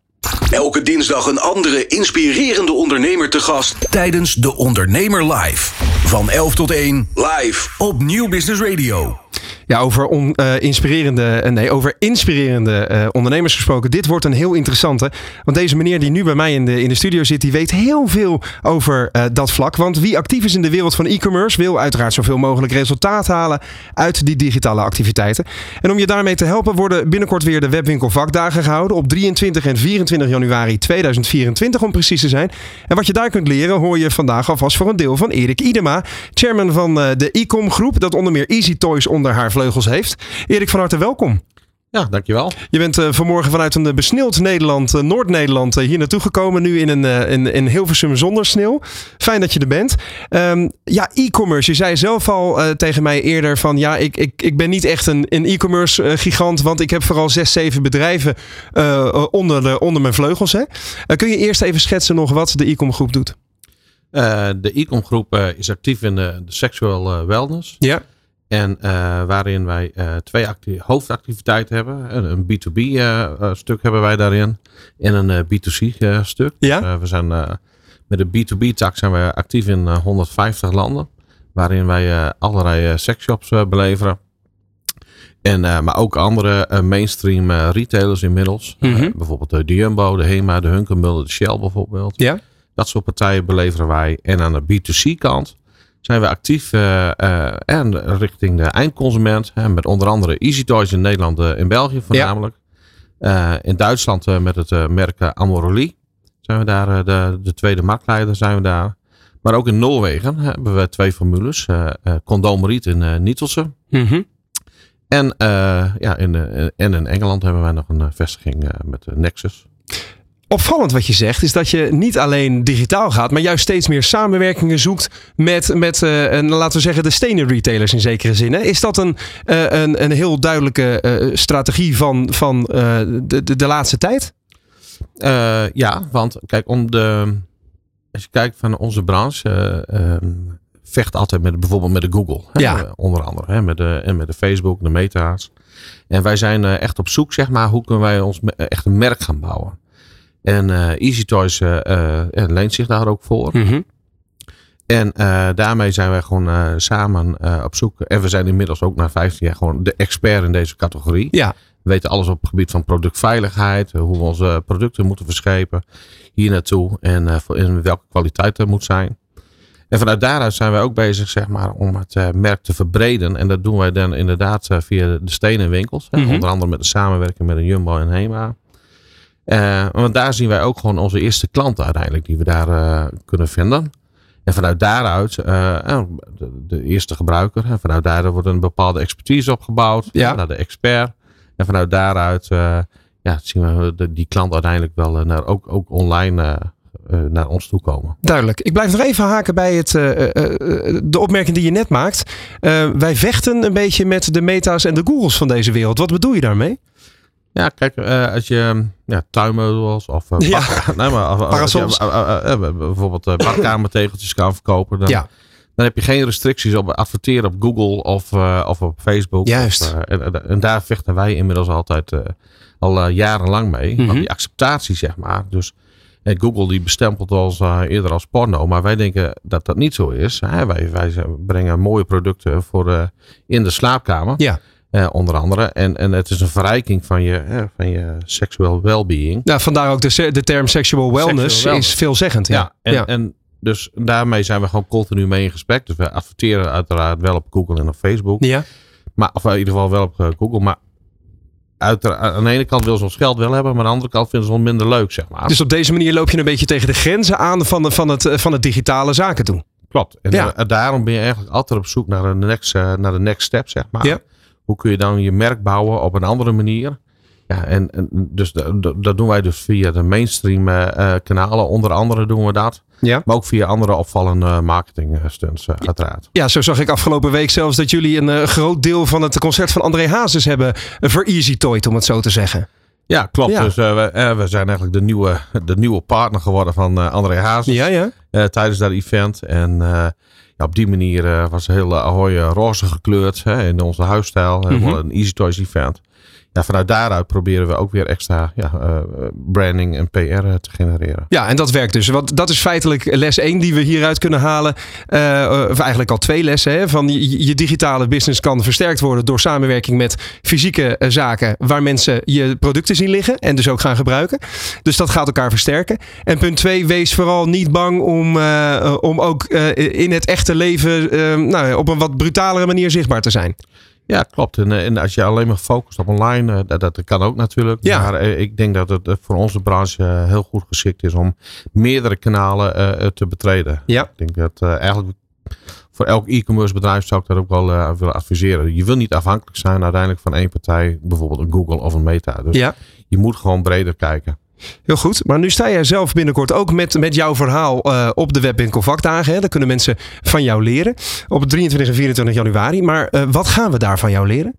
Elke dinsdag een andere inspirerende ondernemer te gast tijdens de Ondernemer Live. Van 11 tot 1 live op Nieuw Business Radio. Ja, over, uh, inspirerende, uh, nee, over inspirerende uh, ondernemers gesproken. Dit wordt een heel interessante. Want deze meneer die nu bij mij in de, in de studio zit, die weet heel veel over dat vlak. Want wie actief is in de wereld van e-commerce, wil uiteraard zoveel mogelijk resultaat halen uit die digitale activiteiten. En om je daarmee te helpen, worden binnenkort weer de webwinkel vakdagen gehouden. Op 23 en 24 januari 2024 om precies te zijn. En wat je daar kunt leren, hoor je vandaag alvast voor een deel van Erik Idema, chairman van de e-com groep, dat onder meer Easy Toys onder haar vleugels heeft. Erik, van harte welkom. Ja, dankjewel. Je bent uh, vanmorgen vanuit een besneeuwd Nederland, uh, Noord-Nederland, uh, hier naartoe gekomen. Nu in een, in, in Hilversum zonder sneeuw. Fijn dat je er bent. Um, ja, e-commerce. Je zei zelf al tegen mij eerder van ja, ik, ik, ik ben niet echt een, een e-commerce gigant. Want ik heb vooral zes, zeven bedrijven onder, de, onder mijn vleugels. Hè? kun je eerst even schetsen nog wat de e-com groep doet? de e-com groep is actief in de, de sexual wellness. Ja. En waarin wij twee hoofdactiviteiten hebben. Een, B2B stuk hebben wij daarin. En een B2C stuk. Ja. we zijn, met de B2B tak zijn we actief in 150 landen. Waarin wij allerlei sexshops beleveren. En, maar ook andere mainstream retailers inmiddels. Mm -hmm. bijvoorbeeld de Jumbo, de Hema, de Hunkemuller, de Shell bijvoorbeeld. Ja. Dat soort partijen beleveren wij. En aan de B2C kant zijn we actief en richting de eindconsument. met onder andere Easy Toys in Nederland en België voornamelijk. Ja. in Duitsland met het merk Amorelli zijn we daar de, de tweede marktleider zijn we daar. Maar ook in Noorwegen hebben we twee formules. Condomeriet in uh, Nietelsen. Mm -hmm. En, uh, ja, in, uh, en in Engeland hebben wij nog een uh, vestiging met Nexus. Opvallend wat je zegt is dat je niet alleen digitaal gaat, maar juist steeds meer samenwerkingen zoekt met, met een, laten we zeggen, de stenen retailers in zekere zin. Hè? Is dat een, een, een heel duidelijke strategie van, van de, de, de laatste tijd? ja, want kijk, om de, als je kijkt van onze branche, ehm, vecht altijd met bijvoorbeeld met de Google. Hè, ja. Onder andere. Hè, met de, en met de Facebook, de meta's. En wij zijn echt op zoek, zeg maar, hoe kunnen wij ons echt een merk gaan bouwen. En uh, Easy Toys uh, leent zich daar ook voor. Mm -hmm. En daarmee zijn wij gewoon samen op zoek. En we zijn inmiddels ook na 15 jaar gewoon de expert in deze categorie. Ja. We weten alles op het gebied van productveiligheid. Hoe we onze producten moeten verschepen. Hier naartoe. En in welke kwaliteit er moet zijn. En vanuit daaruit zijn wij ook bezig zeg maar, om het merk te verbreden. En dat doen wij dan inderdaad via de stenen winkels. Mhm. Onder andere met de samenwerking met een Jumbo en Hema. Uh, want daar zien wij ook gewoon onze eerste klanten uiteindelijk die we daar kunnen vinden. En vanuit daaruit de, de, eerste gebruiker. En vanuit daaruit wordt een bepaalde expertise opgebouwd. Ja. Naar de expert. En vanuit daaruit ja, zien we de, die klant uiteindelijk wel naar, ook, ook online naar ons toe komen. Duidelijk. Ik blijf nog even haken bij het, uh, uh, de opmerking die je net maakt. wij vechten een beetje met de meta's en de Googles van deze wereld. Wat bedoel je daarmee? Ja, kijk, als je ja, tuinmeubels of ja. nee, maar, of, Parasols. Je, bijvoorbeeld badkamertegeltjes kan verkopen, dan, ja. dan heb je geen restricties op adverteren op Google of, of op Facebook. Juist. Of, en, en, daar vechten wij inmiddels altijd al jarenlang mee. Want die acceptatie, zeg maar. Dus Google die bestempelt ons uh, eerder als porno, maar wij denken dat dat niet zo is. Hè? Wij, wij brengen mooie producten voor uh, in de slaapkamer, ja. Uh, onder andere. En, en het is een verrijking van je, van je sexual well-being. Ja, vandaar ook de, de term sexual wellness, Sexual wellness. is veelzeggend. Ja, ja, en, ja. en dus daarmee zijn we gewoon continu mee in gesprek. Dus we adverteren uiteraard wel op Google en op Facebook. Ja. Maar, of in ieder geval wel op Google, maar Uiteraard, aan de ene kant wil ze ons geld wel hebben, maar aan de andere kant vinden ze ons minder leuk, zeg maar. Dus op deze manier loop je een beetje tegen de grenzen aan van, de, van, het, van het digitale zaken doen. Klopt. En Ja. daarom ben je eigenlijk altijd op zoek naar de next, naar de next step, zeg maar. Ja. Hoe kun je dan je merk bouwen op een andere manier? Ja, en, en dus dat doen wij dus via de mainstream uh, kanalen. Onder andere doen we dat. Ja. Maar ook via andere opvallende marketing stunts, uh, uiteraard. Ja, zo zag ik afgelopen week zelfs dat jullie een uh, groot deel van het concert van André Hazes hebben voor Easy Toy, om het zo te zeggen. Ja, klopt. Ja. Dus we, we, zijn eigenlijk de nieuwe, de nieuwe partner geworden van André Hazes. Ja, ja. tijdens dat event. En ja, op die manier was heel Ahoy roze gekleurd hè, in onze huisstijl. Helemaal een Easy Toys event. Ja, vanuit daaruit proberen we ook weer extra ja, uh, branding en PR te genereren. Ja, en dat werkt dus. Want dat is feitelijk les 1 die we hieruit kunnen halen. Uh, of eigenlijk al twee lessen. Van je, digitale business kan versterkt worden door samenwerking met fysieke zaken waar mensen je producten zien liggen en dus ook gaan gebruiken. Dus dat gaat elkaar versterken. En punt 2, wees vooral niet bang om, om ook in het echte leven nou, op een wat brutalere manier zichtbaar te zijn. Ja, klopt. En, en, als je alleen maar focust op online, dat, dat kan ook natuurlijk. Ja. Maar ik denk dat het voor onze branche heel goed geschikt is om meerdere kanalen uh, te betreden. Ja. Ik denk dat uh, eigenlijk voor elk e-commerce bedrijf zou ik dat ook wel uh, willen adviseren. Je wil niet afhankelijk zijn uiteindelijk van één partij, bijvoorbeeld een Google of een Meta. Dus ja. je moet gewoon breder kijken. Heel goed. Maar nu sta jij zelf binnenkort ook met, met jouw verhaal uh, op de webwinkel vakdagen. Hè? Daar kunnen mensen van jou leren. Op 23 en 24 januari. Maar uh, wat gaan we daar van jou leren?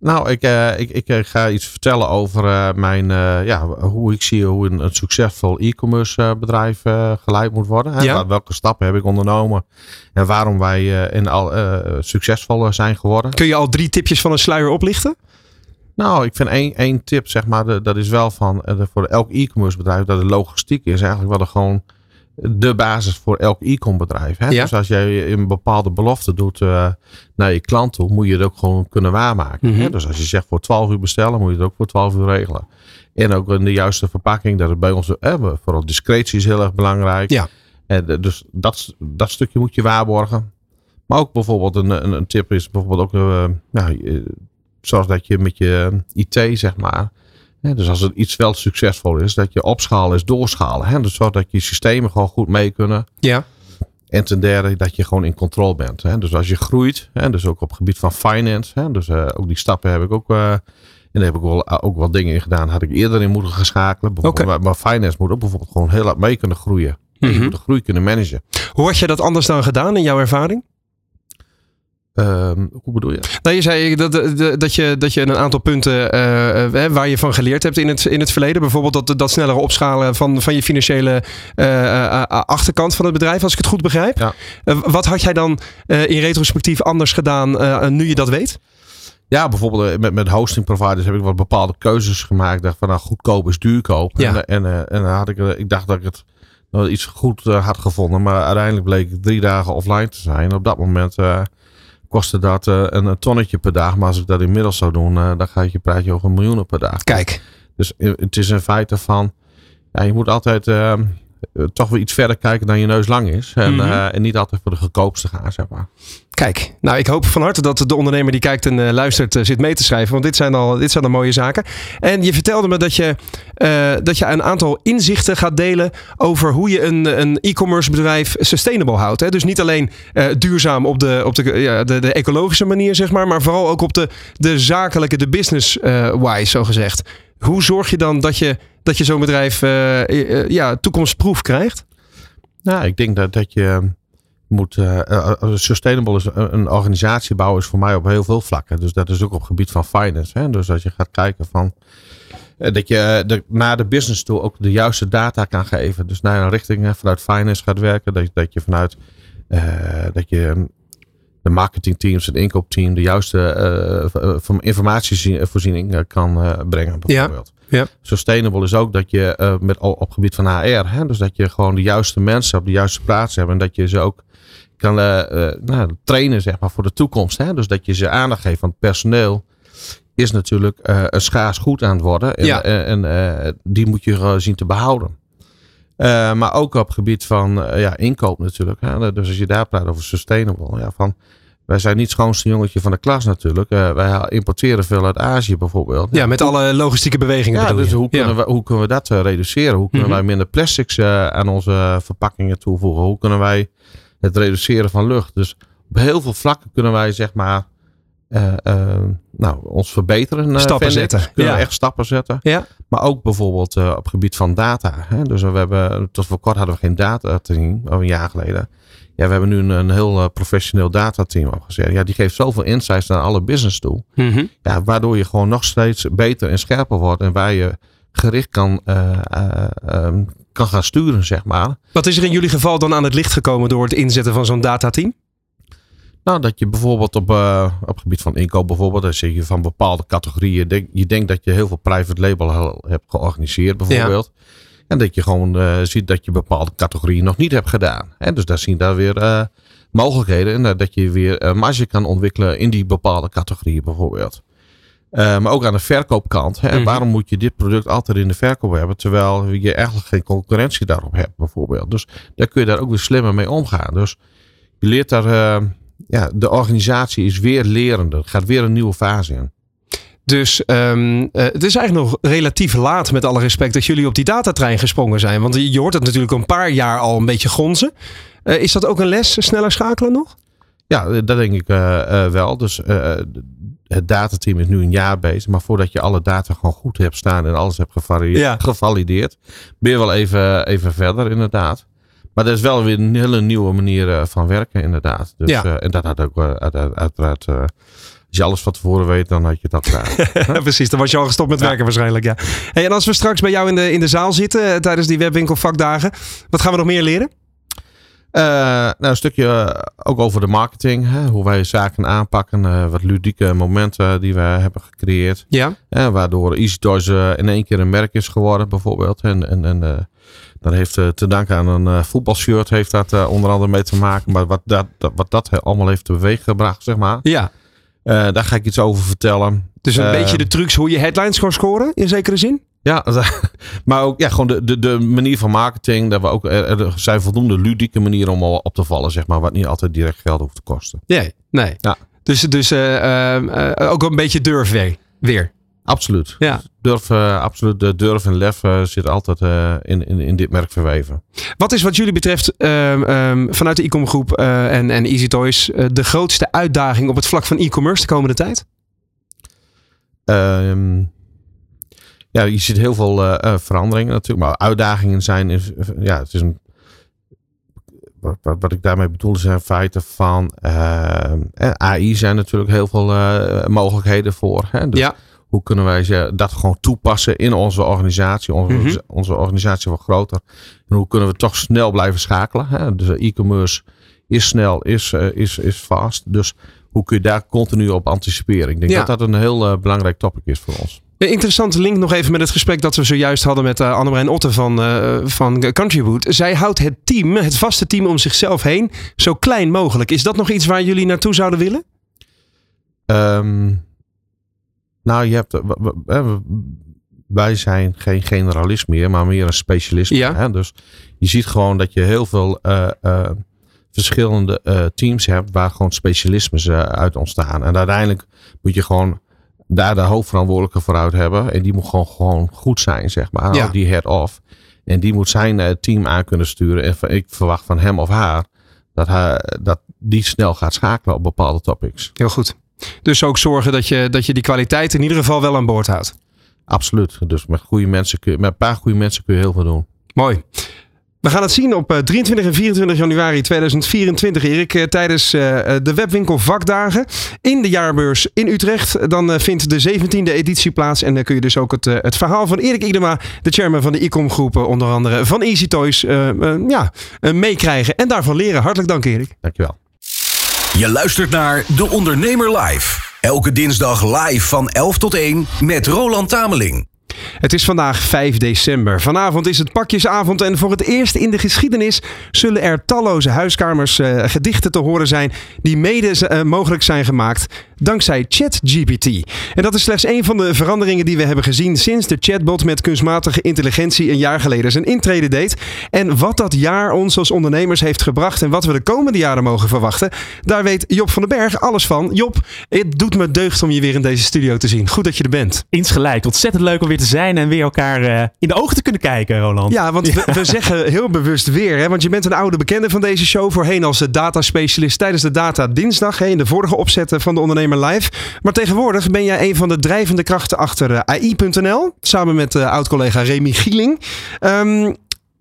Nou, ik, uh, ik, ik, ga iets vertellen over mijn, ja, hoe ik zie hoe een, een succesvol e-commerce bedrijf geleid moet worden. Hè? Ja. Welke stappen heb ik ondernomen en waarom wij in al succesvol zijn geworden. Kun je al drie tipjes van een sluier oplichten? Nou, ik vind één, één tip, zeg maar, de, dat is wel van voor elk e-commerce bedrijf, dat de logistiek is eigenlijk wel gewoon de basis voor elk e-com bedrijf. Hè? Dus als jij een bepaalde belofte doet uh, naar je klant toe, moet je het ook gewoon kunnen waarmaken. hè? Mhm. Dus als je zegt voor 12 uur bestellen, moet je het ook voor 12 uur regelen. En ook in de juiste verpakking, dat het bij ons, eh, vooral discretie is heel erg belangrijk. Ja. En, dus dat, dat stukje moet je waarborgen. Maar ook bijvoorbeeld een, een, een tip is bijvoorbeeld ook, uh, nou, zorg dat je met je IT, zeg maar, dus als het iets wel succesvol is, dat je opschalen is doorschalen. Hè? Dus zorg dat je systemen gewoon goed mee kunnen. Ja. En ten derde dat je gewoon in controle bent. Hè? Dus als je groeit, hè, dus ook op het gebied van finance. Hè? Dus uh, ook die stappen heb ik ook. Uh, en daar heb ik wel, uh, ook wat dingen in gedaan. Had ik eerder in moeten geschakelen. Okay. Maar, finance moet ook bijvoorbeeld gewoon heel hard mee kunnen groeien. Je mhm. moet de groei kunnen managen. Hoe had je dat anders dan gedaan in jouw ervaring? Ehm, hoe bedoel je? Nou, je zei dat, dat, je, dat je een aantal punten uh, waar je van geleerd hebt in het, in het verleden. Bijvoorbeeld dat, dat snellere opschalen van, van je financiële uh, achterkant van het bedrijf, als ik het goed begrijp. Ja. wat had jij dan in retrospectief anders gedaan nu je dat weet? Ja, bijvoorbeeld met, met hosting providers heb ik wat bepaalde keuzes gemaakt. Dacht van nou, goedkoop is duurkoop. Ja. En, en, had ik, ik dacht dat ik het iets goed had gevonden. Maar uiteindelijk bleek ik drie dagen offline te zijn. Op dat moment kostte dat uh, een tonnetje per dag. Maar als ik dat inmiddels zou doen, uh, dan ga je praat je over miljoenen per dag. Kijk. Dus het is in feite van, ja, je moet altijd ehm, eh, toch weer iets verder kijken dan je neus lang is. En, mhm. eh, en niet altijd voor de goedkoopste gaan, zeg maar. Kijk, nou ik hoop van harte dat de ondernemer die kijkt en uh, luistert zit mee te schrijven. Want dit zijn al, dit zijn al mooie zaken. En je vertelde me dat je, dat je een aantal inzichten gaat delen over hoe je een, een e-commerce bedrijf sustainable houdt. Hè? Dus niet alleen duurzaam op, de, op de, ja, de, de, ecologische manier, zeg maar. Maar vooral ook op de, de zakelijke, de business-wise, zo gezegd. Hoe zorg je dan dat je dat je zo'n bedrijf uh, ja, toekomstproef krijgt? Nou, ik denk dat, dat je moet. Uh, sustainable is een organisatie bouwen is voor mij op heel veel vlakken. Dus dat is ook op het gebied van finance. Hè? Dus als je gaat kijken van. Dat je de, naar de business toe ook de juiste data kan geven. Dus naar een richting vanuit finance gaat werken. Dat, dat je vanuit dat je de marketingteams, het inkoopteam, de juiste informatievoorziening kan brengen. Bijvoorbeeld. Ja. Sustainable is ook dat je uh, met, op gebied van HR, hè, dus dat je gewoon de juiste mensen op de juiste plaats hebt en dat je ze ook kan uh, uh, nou, trainen zeg maar, voor de toekomst. Hè? Dus dat je ze aandacht geeft, want personeel is natuurlijk een schaars goed aan het worden en, ja. en die moet je zien te behouden. maar ook op het gebied van ja, inkoop natuurlijk. Hè? Dus als je daar praat over sustainable, ja, van wij zijn niet het schoonste jongetje van de klas natuurlijk. Uh, wij importeren veel uit Azië bijvoorbeeld. Ja, met alle logistieke bewegingen. Ja, dus hoe kunnen, we, hoe kunnen we dat uh, reduceren? Hoe kunnen mhm. wij minder plastics uh, aan onze verpakkingen toevoegen? Hoe kunnen wij het reduceren van lucht? Dus op heel veel vlakken kunnen wij zeg maar nou, ons verbeteren. stappen zetten. Kunnen we echt stappen zetten. Ja. Maar ook bijvoorbeeld op het gebied van data. Hè? Dus we hebben, tot voor kort hadden we geen data te zien, een jaar geleden. Ja, we hebben nu een, een heel uh, professioneel datateam opgezet. Ja, die geeft zoveel insights naar alle business toe. Mhm. Ja, waardoor je gewoon nog steeds beter en scherper wordt. En waar je gericht kan, uh, uh, kan gaan sturen, zeg maar. Wat is er in jullie geval dan aan het licht gekomen door het inzetten van zo'n datateam? Nou, dat je bijvoorbeeld op, uh, op het gebied van inkoop, bijvoorbeeld, dan zie je van bepaalde categorieën. Denk, je denkt dat je heel veel private label hebt georganiseerd, bijvoorbeeld. Ja. En dat je gewoon uh, ziet dat je bepaalde categorieën nog niet hebt gedaan. En dus daar zien daar weer uh, mogelijkheden. En uh, dat je weer marge kan ontwikkelen in die bepaalde categorieën bijvoorbeeld. maar ook aan de verkoopkant. Hè, mm Waarom moet je dit product altijd in de verkoop hebben? Terwijl je eigenlijk geen concurrentie daarop hebt bijvoorbeeld. Dus daar kun je daar ook weer slimmer mee omgaan. Dus je leert daar... ja, de organisatie is weer lerende. gaat weer een nieuwe fase in. Dus um, het is eigenlijk nog relatief laat, met alle respect, dat jullie op die datatrein gesprongen zijn. Want je hoort het natuurlijk een paar jaar al een beetje gonzen. Uh, is dat ook een les, sneller schakelen nog? Ja, dat denk ik wel. Dus het datateam is nu een jaar bezig. Maar voordat je alle data gewoon goed hebt staan en alles hebt gevalideerd, ben je wel even, even verder, inderdaad. Maar dat is wel weer een hele nieuwe manier van werken, inderdaad. Dus, ja. en dat had ook uiteraard Als je alles van tevoren weet, dan had je dat gedaan. Precies, dan was je al gestopt met werken waarschijnlijk. Ja. Hey, en als we straks bij jou in de, in de zaal zitten tijdens die webwinkelvakdagen, wat gaan we nog meer leren? Uh, nou, een stukje ook over de marketing. Hè, hoe wij zaken aanpakken. Uh, wat ludieke momenten die we hebben gecreëerd. Ja. Waardoor Easy Toys in één keer een merk is geworden bijvoorbeeld. En, en, en dat heeft te danken aan een voetbalshirt heeft dat onder andere mee te maken. Maar wat dat, wat dat allemaal heeft teweeg gebracht, zeg maar. Ja. Daar ga ik iets over vertellen. Dus een beetje de trucs hoe je headlines kan scoren in zekere zin? Ja, maar ook ja, gewoon de, de, de manier van marketing. Dat we ook, er zijn voldoende ludieke manieren om op te vallen, zeg maar. Wat niet altijd direct geld hoeft te kosten. Nee, nee. Ja. Dus, dus uh, ook een beetje durf weer. weer. Absoluut. Ja. Durf, uh, absoluut. De durf en lef zit altijd in, in, in dit merk verweven. Wat is wat jullie betreft um, vanuit de e-com groep en, en Easy Toys de grootste uitdaging op het vlak van e-commerce de komende tijd? Ehm ja, je ziet heel veel uh, veranderingen natuurlijk. Maar uitdagingen zijn, is, ja, het is een, wat, wat, ik daarmee bedoel zijn feiten van uh, eh, AI zijn natuurlijk heel veel uh, mogelijkheden voor. Hè? Dus ja. Hoe kunnen wij dat gewoon toepassen in onze organisatie? Onze, mm -hmm. onze organisatie wordt groter. En hoe kunnen we toch snel blijven schakelen? Hè? Dus e-commerce is snel, is, is, is fast. Dus hoe kun je daar continu op anticiperen? Ik denk ja. dat dat een heel belangrijk topic is voor ons. Een interessante link nog even met het gesprek dat we zojuist hadden met uh, Annemarijn Otte van, uh, van Countrywood. Zij houdt het team, het vaste team om zichzelf heen, zo klein mogelijk. Is dat nog iets waar jullie naartoe zouden willen? Um, nou, je hebt, wij zijn geen generalist meer, maar meer een specialist. Ja. Hè? Dus je ziet gewoon dat je heel veel uh, verschillende teams hebt waar gewoon specialismes uit ontstaan. En uiteindelijk moet je gewoon daar de hoofdverantwoordelijke voor uit hebben. En die moet gewoon, gewoon goed zijn, zeg maar. Ja. Die head-off. En die moet zijn team aan kunnen sturen. En ik verwacht van hem of haar dat, hij, dat die snel gaat schakelen op bepaalde topics. Heel goed. Dus ook zorgen dat je, dat je die kwaliteit in ieder geval wel aan boord houdt. Absoluut. Dus met, goede mensen kun je, met een paar goede mensen kun je heel veel doen. Mooi. We gaan het zien op 23 en 24 januari 2024, Erik, tijdens de webwinkel Vakdagen in de jaarbeurs in Utrecht. Dan vindt de 17e editie plaats en dan kun je dus ook het, het verhaal van Erik Idema, de chairman van de e-com groepen, onder andere van Easy Toys, uh, uh, ja, meekrijgen en daarvan leren. Hartelijk dank, Erik. Dankjewel. Je luistert naar De Ondernemer Live. Elke dinsdag live van 11 tot 1 met Roland Tameling. Het is vandaag 5 december. Vanavond is het pakjesavond en voor het eerst in de geschiedenis zullen er talloze huiskamers uh, gedichten te horen zijn die mede uh, mogelijk zijn gemaakt dankzij ChatGPT. En dat is slechts een van de veranderingen die we hebben gezien sinds de chatbot met kunstmatige intelligentie een jaar geleden zijn intrede deed. En wat dat jaar ons als ondernemers heeft gebracht en wat we de komende jaren mogen verwachten, daar weet Job van den Berg alles van. Job, het doet me deugd om je weer in deze studio te zien. Goed dat je er bent. Insgelijk. Ontzettend leuk om weer te zijn en weer elkaar uh, in de ogen te kunnen kijken, Roland. Ja, want ja. We, we, zeggen heel bewust weer, hè, want je bent een oude bekende van deze show, voorheen als dataspecialist tijdens de Data Dinsdag, hè, in de vorige opzetten van de Ondernemer Live. Maar tegenwoordig ben jij een van de drijvende krachten achter uh, AI.nl, samen met uh, oud-collega Remy Gieling. Um,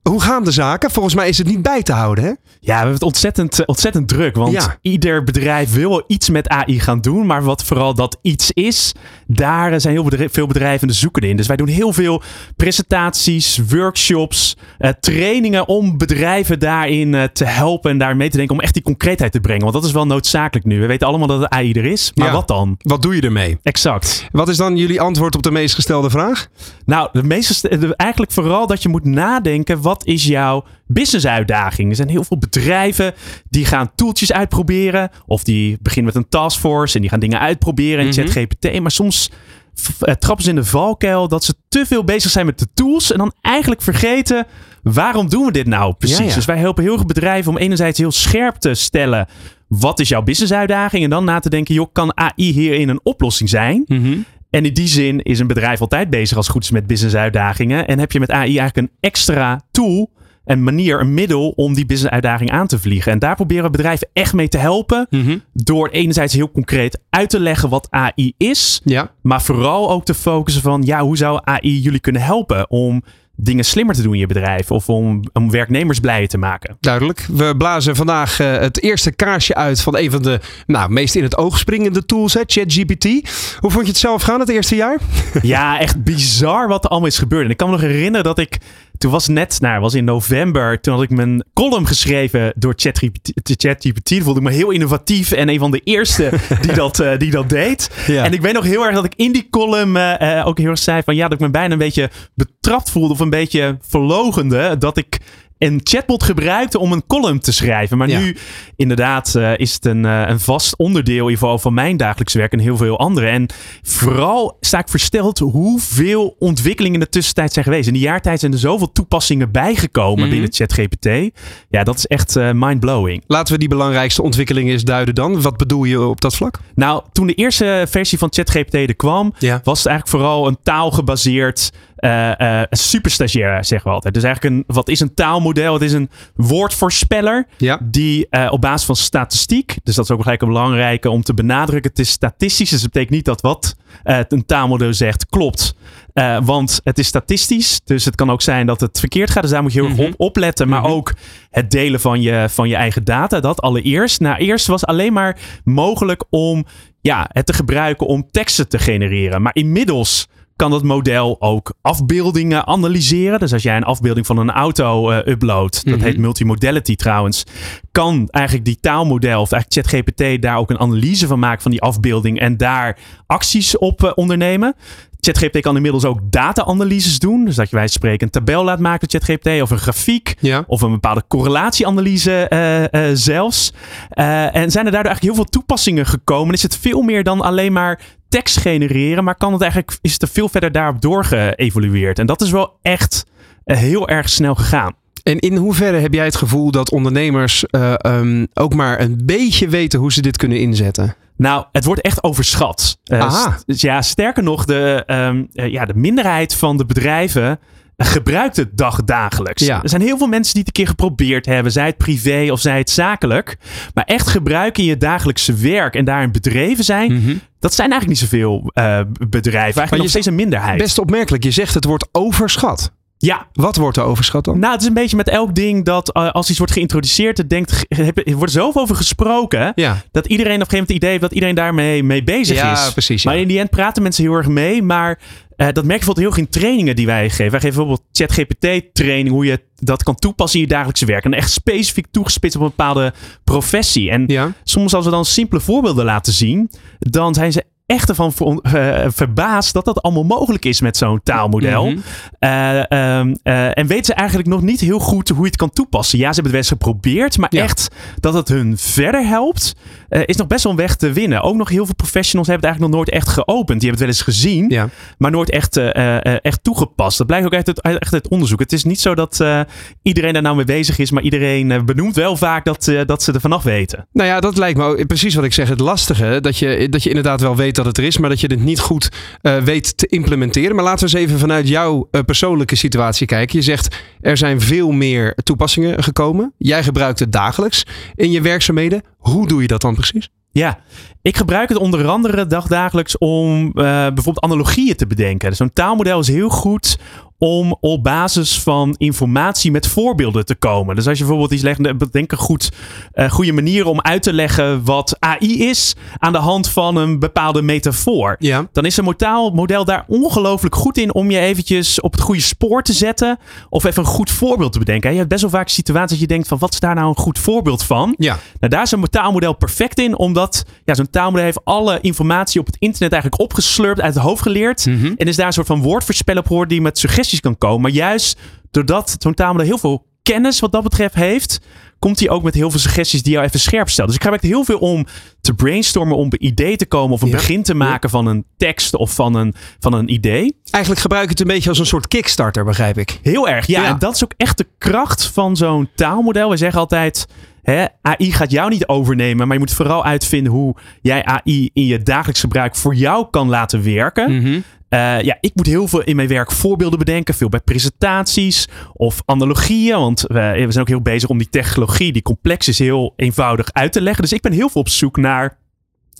hoe gaan de zaken? Volgens mij is het niet bij te houden, hè? Ja, we hebben het ontzettend, ontzettend druk. Want ja. ieder bedrijf wil wel iets met AI gaan doen. Maar wat vooral dat iets is, daar zijn heel bedrijf, veel bedrijven de zoeken in. Dus wij doen heel veel presentaties, workshops, uh, trainingen om bedrijven daarin uh, te helpen en daar mee te denken om echt die concreetheid te brengen. Want dat is wel noodzakelijk nu. We weten allemaal dat de AI er is. Maar ja. wat dan? Wat doe je ermee? Exact. Wat is dan jullie antwoord op de meest gestelde vraag? Nou, de meest, eigenlijk vooral dat je moet nadenken. Wat is jouw businessuitdaging? Er zijn heel veel bedrijven die gaan toeltjes uitproberen. Of die beginnen met een taskforce en die gaan dingen uitproberen in Mhm. ChatGPT. Maar soms uh, trappen ze in de valkuil dat ze te veel bezig zijn met de tools. En dan eigenlijk vergeten, waarom doen we dit nou precies? Ja, ja. Dus wij helpen heel veel bedrijven om enerzijds heel scherp te stellen. Wat is jouw businessuitdaging? En dan na te denken, joh, kan AI hierin een oplossing zijn? Mhm. En in die zin is een bedrijf altijd bezig als het goed is met businessuitdagingen. En heb je met AI eigenlijk een extra tool, een manier, een middel om die businessuitdaging aan te vliegen. En daar proberen bedrijven echt mee te helpen. Mhm. Door enerzijds heel concreet uit te leggen wat AI is. Ja. Maar vooral ook te focussen van, ja, hoe zou AI jullie kunnen helpen om dingen slimmer te doen in je bedrijf. Of om, om werknemers blijer te maken. Duidelijk. We blazen vandaag uh, het eerste kaarsje uit van een van de nou, meest in het oog springende tools, ChatGPT. Hoe vond je het zelf gaan het eerste jaar? Ja, echt bizar wat er allemaal is gebeurd. En ik kan me nog herinneren dat ik toen was net, nou, was in november, toen had ik mijn column geschreven door ChatGPT. Chat voelde ik me heel innovatief en een van de eerste die dat, uh, die dat deed. Ja. En ik weet nog heel erg dat ik in die column uh, ook heel erg zei van ja, dat ik me bijna een beetje betrapt voelde of een beetje verlogende dat ik een chatbot gebruikte om een column te schrijven. Maar nu, inderdaad, uh, is het een, uh, een vast onderdeel in van mijn dagelijks werk en heel veel andere. En vooral sta ik versteld hoeveel ontwikkelingen in de tussentijd zijn geweest. In die jaartijd zijn er zoveel toepassingen bijgekomen mm binnen ChatGPT. Ja, dat is echt uh, mindblowing. Laten we die belangrijkste ontwikkelingen eens duiden dan. Wat bedoel je op dat vlak? Nou, toen de eerste versie van ChatGPT er kwam, ja. was het eigenlijk vooral een taalgebaseerd uh, uh, superstagiair, zeggen we altijd. Dus eigenlijk een, wat is een taalmodel? Het is een woordvoorspeller ja. die uh, op basis van statistiek, dus dat is ook gelijk een belangrijke om te benadrukken, het is statistisch, dus het betekent niet dat wat een taalmodel zegt klopt. want het is statistisch, dus het kan ook zijn dat het verkeerd gaat. Dus daar moet je heel erg mm -hmm. op opletten. Maar mm -hmm. ook het delen van je, van je eigen data. Dat allereerst. Nou, eerst was alleen maar mogelijk om ja, het te gebruiken om teksten te genereren. Maar inmiddels kan dat model ook afbeeldingen analyseren. Dus als jij een afbeelding van een auto uh, uploadt, dat mm -hmm. heet multimodality trouwens, kan eigenlijk die taalmodel of eigenlijk ChatGPT daar ook een analyse van maken van die afbeelding en daar acties op uh, ondernemen. ChatGPT kan inmiddels ook data-analyses doen. Dus dat je wij spreken een tabel laat maken met ChatGPT of een grafiek ja. of een bepaalde correlatieanalyse uh, uh, zelfs. Uh, en zijn er daardoor eigenlijk heel veel toepassingen gekomen. Is het veel meer dan alleen maar tekst genereren, maar kan het eigenlijk, is het er veel verder daarop doorgeëvolueerd. En dat is wel echt heel erg snel gegaan. En in hoeverre heb jij het gevoel dat ondernemers uh, um, ook maar een beetje weten hoe ze dit kunnen inzetten? Nou, het wordt echt overschat. Uh, st ja, sterker nog, de, um, uh, ja, de minderheid van de bedrijven gebruikt het dag dagelijks. Ja. Er zijn heel veel mensen die het een keer geprobeerd hebben, zij het privé of zij het zakelijk. Maar echt gebruiken in je dagelijkse werk en daarin bedreven zijn, mm -hmm. dat zijn eigenlijk niet zoveel uh, bedrijven. Eigenlijk maar nog steeds een minderheid. Best opmerkelijk, je zegt het wordt overschat. Ja. Wat wordt er overschat dan? Nou, het is een beetje met elk ding dat uh, als iets wordt geïntroduceerd, denkt, er wordt zoveel over gesproken, ja. dat iedereen op een gegeven moment het idee heeft dat iedereen daarmee mee bezig ja, is. Precies, ja. Maar in die end praten mensen heel erg mee, maar uh, dat merk je bijvoorbeeld heel erg in trainingen die wij geven. Wij geven bijvoorbeeld ChatGPT-training, hoe je dat kan toepassen in je dagelijkse werk. En echt specifiek toegespitst op een bepaalde professie. En ja. soms als we dan simpele voorbeelden laten zien, dan zijn ze echt ervan ver, uh, verbaasd dat dat allemaal mogelijk is met zo'n taalmodel. Mm -hmm. uh, um, uh, en weten ze eigenlijk nog niet heel goed hoe je het kan toepassen. Ja, ze hebben het wel eens geprobeerd, maar ja. echt dat het hun verder helpt, is nog best wel een weg te winnen. Ook nog heel veel professionals hebben het eigenlijk nog nooit echt geopend. Die hebben het wel eens gezien, ja. maar nooit echt, echt toegepast. Dat blijkt ook echt uit, uit onderzoek. Het is niet zo dat iedereen daar nou mee bezig is, maar iedereen benoemt wel vaak dat, dat ze er vanaf weten. Nou ja, dat lijkt me ook, precies wat ik zeg. Het lastige, dat je, dat je inderdaad wel weet dat het er is, maar dat je het niet goed uh, weet te implementeren. Maar laten we eens even vanuit jouw uh, persoonlijke situatie kijken. Je zegt er zijn veel meer toepassingen gekomen. Jij gebruikt het dagelijks in je werkzaamheden. Hoe doe je dat dan precies? Ja, ik gebruik het onder andere dagdagelijks om uh, bijvoorbeeld analogieën te bedenken. Dus zo'n taalmodel is heel goed om op basis van informatie met voorbeelden te komen. Dus als je bijvoorbeeld iets legt, bedenk een goed, uh, goede manier om uit te leggen wat AI is aan de hand van een bepaalde metafoor. Ja. Dan is een model daar ongelooflijk goed in om je eventjes op het goede spoor te zetten of even een goed voorbeeld te bedenken. Je hebt best wel vaak situaties dat je denkt van wat is daar nou een goed voorbeeld van? Ja. Nou, daar is een taalmodel perfect in, omdat ja, zo'n taalmodel heeft alle informatie op het internet eigenlijk opgeslurpt, uit het hoofd geleerd mm -hmm. en is daar een soort van woordvoorspeller op hoor die met suggesties kan komen. Maar juist doordat zo'n taalmodel heel veel kennis wat dat betreft heeft, komt hij ook met heel veel suggesties die jou even scherp stellen. Dus ik gebruik heel veel om te brainstormen, om bij idee te komen of een ja. begin te maken ja. van een tekst of van een, van een idee. Eigenlijk gebruik je het een beetje als een soort kickstarter, begrijp ik. Heel erg, ja. ja. En dat is ook echt de kracht van zo'n taalmodel. We zeggen altijd, hè, AI gaat jou niet overnemen, maar je moet vooral uitvinden hoe jij AI in je dagelijks gebruik voor jou kan laten werken. Mm -hmm. Uh, ja, ik moet heel veel in mijn werk voorbeelden bedenken. Veel bij presentaties of analogieën. Want we, we zijn ook heel bezig om die technologie, die complex is, heel eenvoudig uit te leggen. Dus ik ben heel veel op zoek naar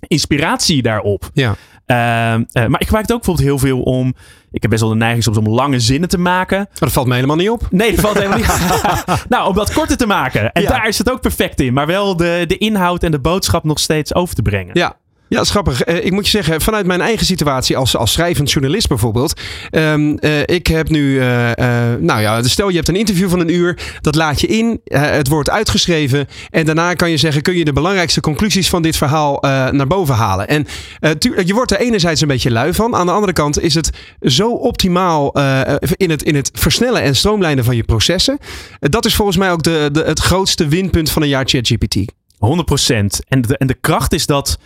inspiratie daarop. Ja. Ehm, eh, maar ik gebruik het ook bijvoorbeeld heel veel om. Ik heb best wel de neiging soms om lange zinnen te maken. Maar dat valt me helemaal niet op. Nee, dat valt helemaal niet nou, om dat korter te maken. En daar is het ook perfect in. Maar wel de, de inhoud en de boodschap nog steeds over te brengen. Ja, ja, dat is grappig. Eh, ik moet je zeggen, vanuit mijn eigen situatie als, als schrijvend journalist bijvoorbeeld. Um, ik heb nu, uh, nou ja, stel je hebt een interview van een uur. Dat laat je in. het wordt uitgeschreven. En daarna kan je zeggen, kun je de belangrijkste conclusies van dit verhaal naar boven halen. En je wordt er enerzijds een beetje lui van. Aan de andere kant is het zo optimaal in, het, in het versnellen en stroomlijnen van je processen. dat is volgens mij ook de, de, het grootste winpunt van een jaar ChatGPT. 100%. En de, en de kracht is dat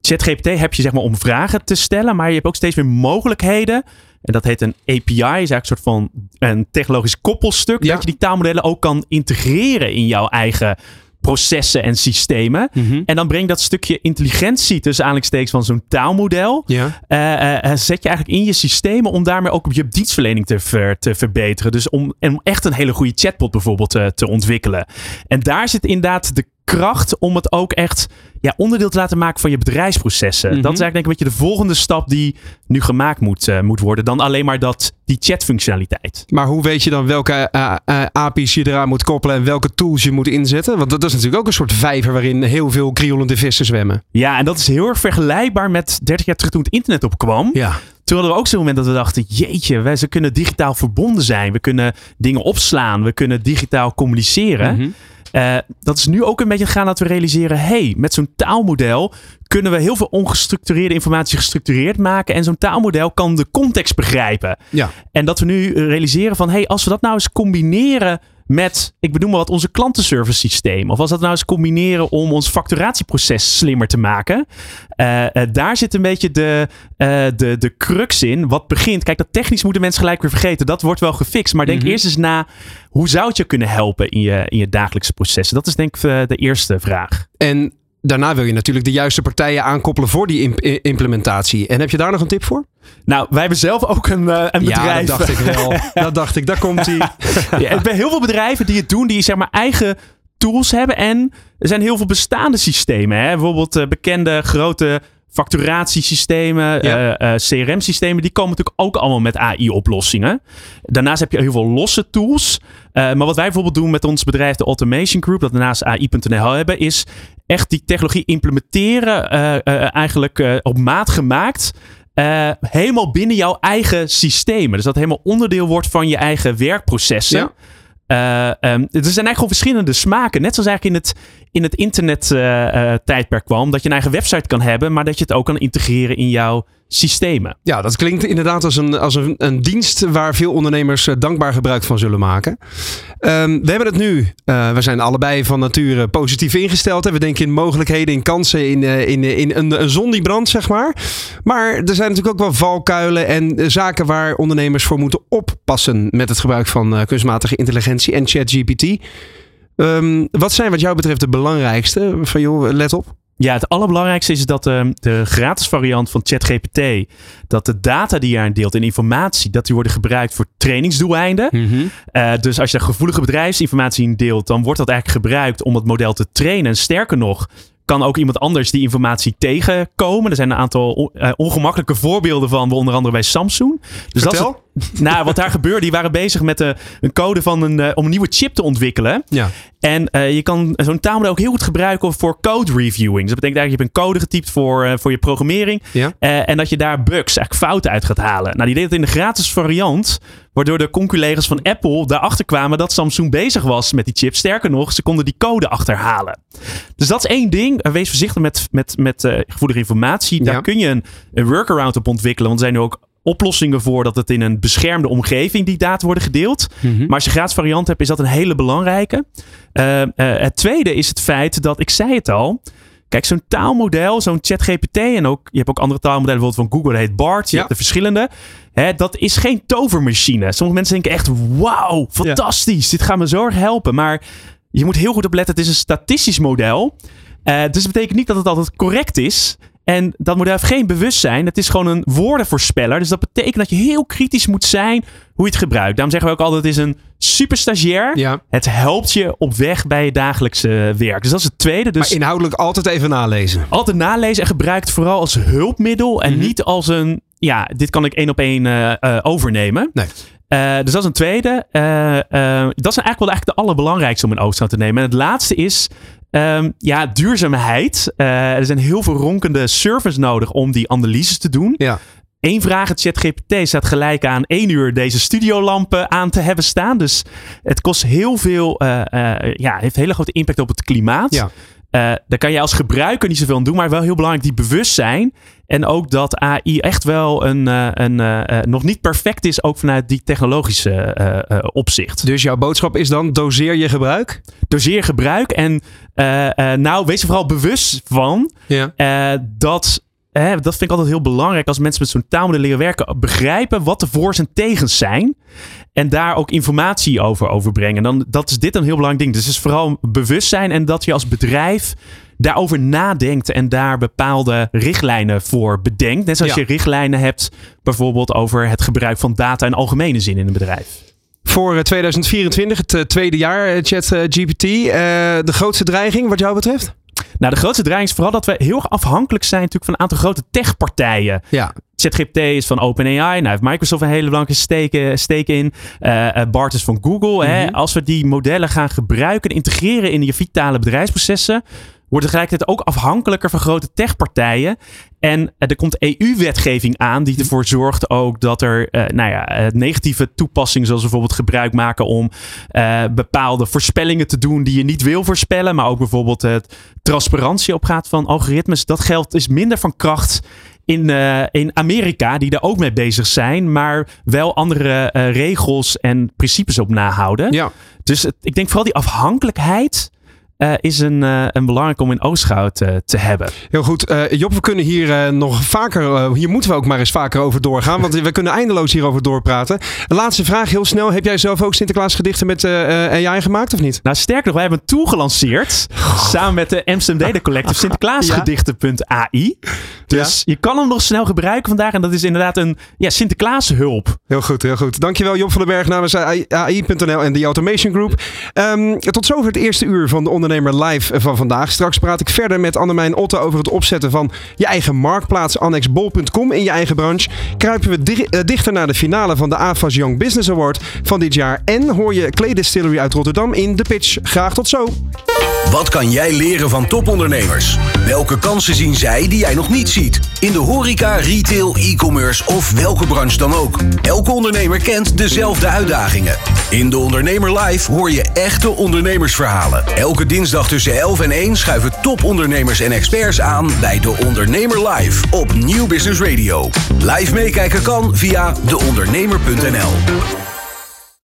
ChatGPT heb je zeg maar om vragen te stellen, maar je hebt ook steeds meer mogelijkheden. En dat heet een API, is eigenlijk een soort van een technologisch koppelstuk. Dat je die taalmodellen ook kan integreren in jouw eigen processen en systemen. Mhm. En dan breng dat stukje intelligentie tussen aanhalingstekens van zo'n taalmodel. Ja. Uh, zet je eigenlijk in je systemen om daarmee ook op je dienstverlening te, ver, te verbeteren. Dus om, om echt een hele goede chatbot bijvoorbeeld te ontwikkelen. En daar zit inderdaad de kracht om het ook echt ja, onderdeel te laten maken van je bedrijfsprocessen. Dat is mhm. eigenlijk denk ik een beetje de volgende stap die nu gemaakt moet, uh, moet worden. Dan alleen maar dat, die chatfunctionaliteit. Maar hoe weet je dan welke uh, uh, API's je eraan moet koppelen en welke tools je moet inzetten? Want dat is natuurlijk ook een soort vijver waarin heel veel krielende vissen zwemmen. Ja, en dat is heel erg vergelijkbaar met 30 jaar terug toen het internet opkwam. Ja. Toen hadden we ook zo'n moment dat we dachten: jeetje, wij, ze kunnen digitaal verbonden zijn. We kunnen dingen opslaan. We kunnen digitaal communiceren. Mm uh, dat is nu ook een beetje gaan dat we realiseren: hey, met zo'n taalmodel kunnen we heel veel ongestructureerde informatie gestructureerd maken. En zo'n taalmodel kan de context begrijpen. Ja. En dat we nu realiseren van: hey, als we dat nou eens combineren met, ik bedoel maar wat, onze klantenservice systeem. Of als dat nou eens combineren om ons facturatieproces slimmer te maken. Uh, uh, daar zit een beetje de, uh, de, de crux in. Wat begint, kijk, dat technisch moeten mensen gelijk weer vergeten. Dat wordt wel gefixt. Maar denk mhm. eerst eens na, hoe zou het je kunnen helpen in je, in je dagelijkse processen? Dat is denk ik de eerste vraag. En daarna wil je natuurlijk de juiste partijen aankoppelen voor die implementatie. En heb je daar nog een tip voor? Nou, wij hebben zelf ook een, uh, een bedrijf. Ja, dat dacht ik wel. dat dacht ik, daar komt hij. ja, er zijn heel veel bedrijven die het doen, die zeg maar eigen tools hebben. En er zijn heel veel bestaande systemen. Hè? Bijvoorbeeld uh, bekende grote facturatiesystemen, eh, CRM-systemen, die komen natuurlijk ook allemaal met AI-oplossingen. Daarnaast heb je heel veel losse tools. maar wat wij bijvoorbeeld doen met ons bedrijf, de Automation Group, dat we naast AI.nl hebben, is echt die technologie implementeren, eigenlijk op maat gemaakt. Helemaal binnen jouw eigen systemen. Dus dat helemaal onderdeel wordt van je eigen werkprocessen. Ja. Uh, er zijn eigenlijk gewoon verschillende smaken. Net zoals eigenlijk in het, in het internet uh, tijdperk kwam. Dat je een eigen website kan hebben, maar dat je het ook kan integreren in jouw systemen. Ja, dat klinkt inderdaad als een, als een, een dienst waar veel ondernemers uh, dankbaar gebruik van zullen maken. Um, we hebben het nu, uh, we zijn allebei van nature positief ingesteld. Hè? We denken in mogelijkheden, in kansen, in, uh, in, in een, een zon die brandt, zeg maar. Maar er zijn natuurlijk ook wel valkuilen en zaken waar ondernemers voor moeten oppassen met het gebruik van kunstmatige intelligentie en ChatGPT. Um, wat zijn wat jou betreft de belangrijkste? Van joh, let op. Ja, het allerbelangrijkste is dat uh, de gratis variant van ChatGPT, dat de data die je aan deelt en informatie, dat die worden gebruikt voor trainingsdoeleinden. Mm uh, dus als je gevoelige bedrijfsinformatie in deelt, dan wordt dat eigenlijk gebruikt om het model te trainen. En sterker nog, kan ook iemand anders die informatie tegenkomen. Er zijn een aantal uh, ongemakkelijke voorbeelden van, onder andere bij Samsung. Dus Vertel. dat is, nou, wat daar gebeurde, die waren bezig met de, een code van een, uh, om een nieuwe chip te ontwikkelen. Ja. En uh, je kan zo'n taalmodel ook heel goed gebruiken voor code reviewing. Dus dat betekent eigenlijk, je hebt een code getypt voor, voor je programmering. Ja. en dat je daar bugs, eigenlijk fouten uit gaat halen. Nou, die deed het in de gratis variant. Waardoor de conculega's van Apple daarachter kwamen dat Samsung bezig was met die chip. Sterker nog, ze konden die code achterhalen. Dus dat is één ding. Wees voorzichtig met, met, met uh, gevoelige informatie. Daar kun je een, een workaround op ontwikkelen. Want er zijn nu ook oplossingen voor dat het in een beschermde omgeving die data worden gedeeld. Mhm. Maar als je gratis variant hebt, is dat een hele belangrijke. Uh, uh, het tweede is het feit dat, ik zei het al, Kijk, zo'n taalmodel, zo'n ChatGPT en ook, je hebt ook andere taalmodellen, bijvoorbeeld van Google, dat heet BART. Je hebt de verschillende. Hè, dat is geen tovermachine. Sommige mensen denken echt, wauw, fantastisch. Dit gaat me zo erg helpen. Maar je moet heel goed opletten, het is een statistisch model. Uh, dus dat betekent niet dat het altijd correct is. En dat model heeft geen bewustzijn. Het is gewoon een woordenvoorspeller. Dus dat betekent dat je heel kritisch moet zijn hoe je het gebruikt. Daarom zeggen we ook altijd, het is een super stagiair. Ja. Het helpt je op weg bij je dagelijkse werk. Dus dat is het tweede. Dus maar inhoudelijk altijd even nalezen. Altijd nalezen en gebruik het vooral als hulpmiddel. En Mhm. niet als een, ja, dit kan ik één op één eh, eh, overnemen. Nee. Eh, dus dat is een tweede. Eh, eh, dat zijn eigenlijk wel eigenlijk de allerbelangrijkste om in oogschouw te nemen. En het laatste is ehm, ja, duurzaamheid. Er zijn heel veel ronkende servers nodig om die analyses te doen. Ja. Eén vraag, het ChatGPT staat gelijk aan één uur deze studiolampen aan te hebben staan. Dus het kost heel veel, ja, heeft een hele grote impact op het klimaat. Ja. Daar kan je als gebruiker niet zoveel aan doen, maar wel heel belangrijk die bewustzijn. En ook dat AI echt wel een, eh, een, eh, eh, nog niet perfect is, ook vanuit die technologische opzicht. Dus jouw boodschap is dan, doseer je gebruik? Doseer gebruik en nou, wees er vooral bewust van Ja. dat, hè, dat vind ik altijd heel belangrijk als mensen met zo'n taalmodel leren werken, begrijpen wat de voor's en tegens zijn. En daar ook informatie over overbrengen. Dan, dat is dit een heel belangrijk ding. Dus het is vooral bewustzijn en dat je als bedrijf daarover nadenkt en daar bepaalde richtlijnen voor bedenkt. Net zoals Ja. je richtlijnen hebt bijvoorbeeld over het gebruik van data in algemene zin in een bedrijf. Voor eh, 2024, het eh, tweede jaar eh, ChatGPT. eh, de grootste dreiging wat jou betreft? Nou, de grootste dreiging is vooral dat we heel erg afhankelijk zijn natuurlijk van een aantal grote techpartijen. Ja. ChatGPT is van OpenAI. Nou heeft Microsoft een hele belangrijke steek, steek in. Eh eh, Bart is van Google. hè. Mhm. Als we die modellen gaan gebruiken en integreren in je vitale bedrijfsprocessen, wordt tegelijkertijd ook afhankelijker van grote techpartijen. En eh, er komt EU-wetgeving aan die ervoor zorgt ook dat er nou ja, negatieve toepassingen, zoals bijvoorbeeld gebruik maken om bepaalde voorspellingen te doen die je niet wil voorspellen, maar ook bijvoorbeeld het transparantie opgaat van algoritmes. Dat geldt is minder van kracht in, eh, in Amerika, die daar ook mee bezig zijn, maar wel andere eh, regels en principes op nahouden. Ja. Dus het- ik denk vooral die afhankelijkheid eh, is een, eh, een belangrijk om in oogschouw te, te hebben. Heel goed. Eh, Job, we kunnen hier nog vaker, hier moeten we ook maar eens vaker over doorgaan, want we kunnen eindeloos hierover doorpraten. De laatste vraag, heel snel. Heb jij zelf ook Sinterklaas gedichten met AI gemaakt of niet? Nou, sterker nog, wij hebben een tool gelanceerd. Samen met de Amsterdam Data Collective. Sinterklaasgedichten.ai. Dus je kan hem nog snel gebruiken vandaag. En dat is inderdaad een ja, Sinterklaashulp. Heel goed, heel goed. Dankjewel Job van den Berg namens AI AI.nl en The Automation Group. Ehm, tot zover het eerste uur van de Ondernemer Live van vandaag. Straks praat ik verder met Annemijn Otte over het opzetten van je eigen marktplaats annexbol.com in je eigen branche. Kruipen we eh, dichter naar de finale van de AFAS Young Business Award van dit jaar. En hoor je Clay Distillery uit Rotterdam in de pitch. Graag tot zo. Wat kan jij leren van topondernemers? Welke kansen zien zij die jij nog niet ziet? In de horeca, retail, e-commerce of welke branche dan ook. Elke ondernemer kent dezelfde uitdagingen. In De Ondernemer Live hoor je echte ondernemersverhalen. Elke dinsdag tussen 11 en 1 schuiven topondernemers en experts aan bij De Ondernemer Live op Nieuw Business Radio. Live meekijken kan via deondernemer.nl.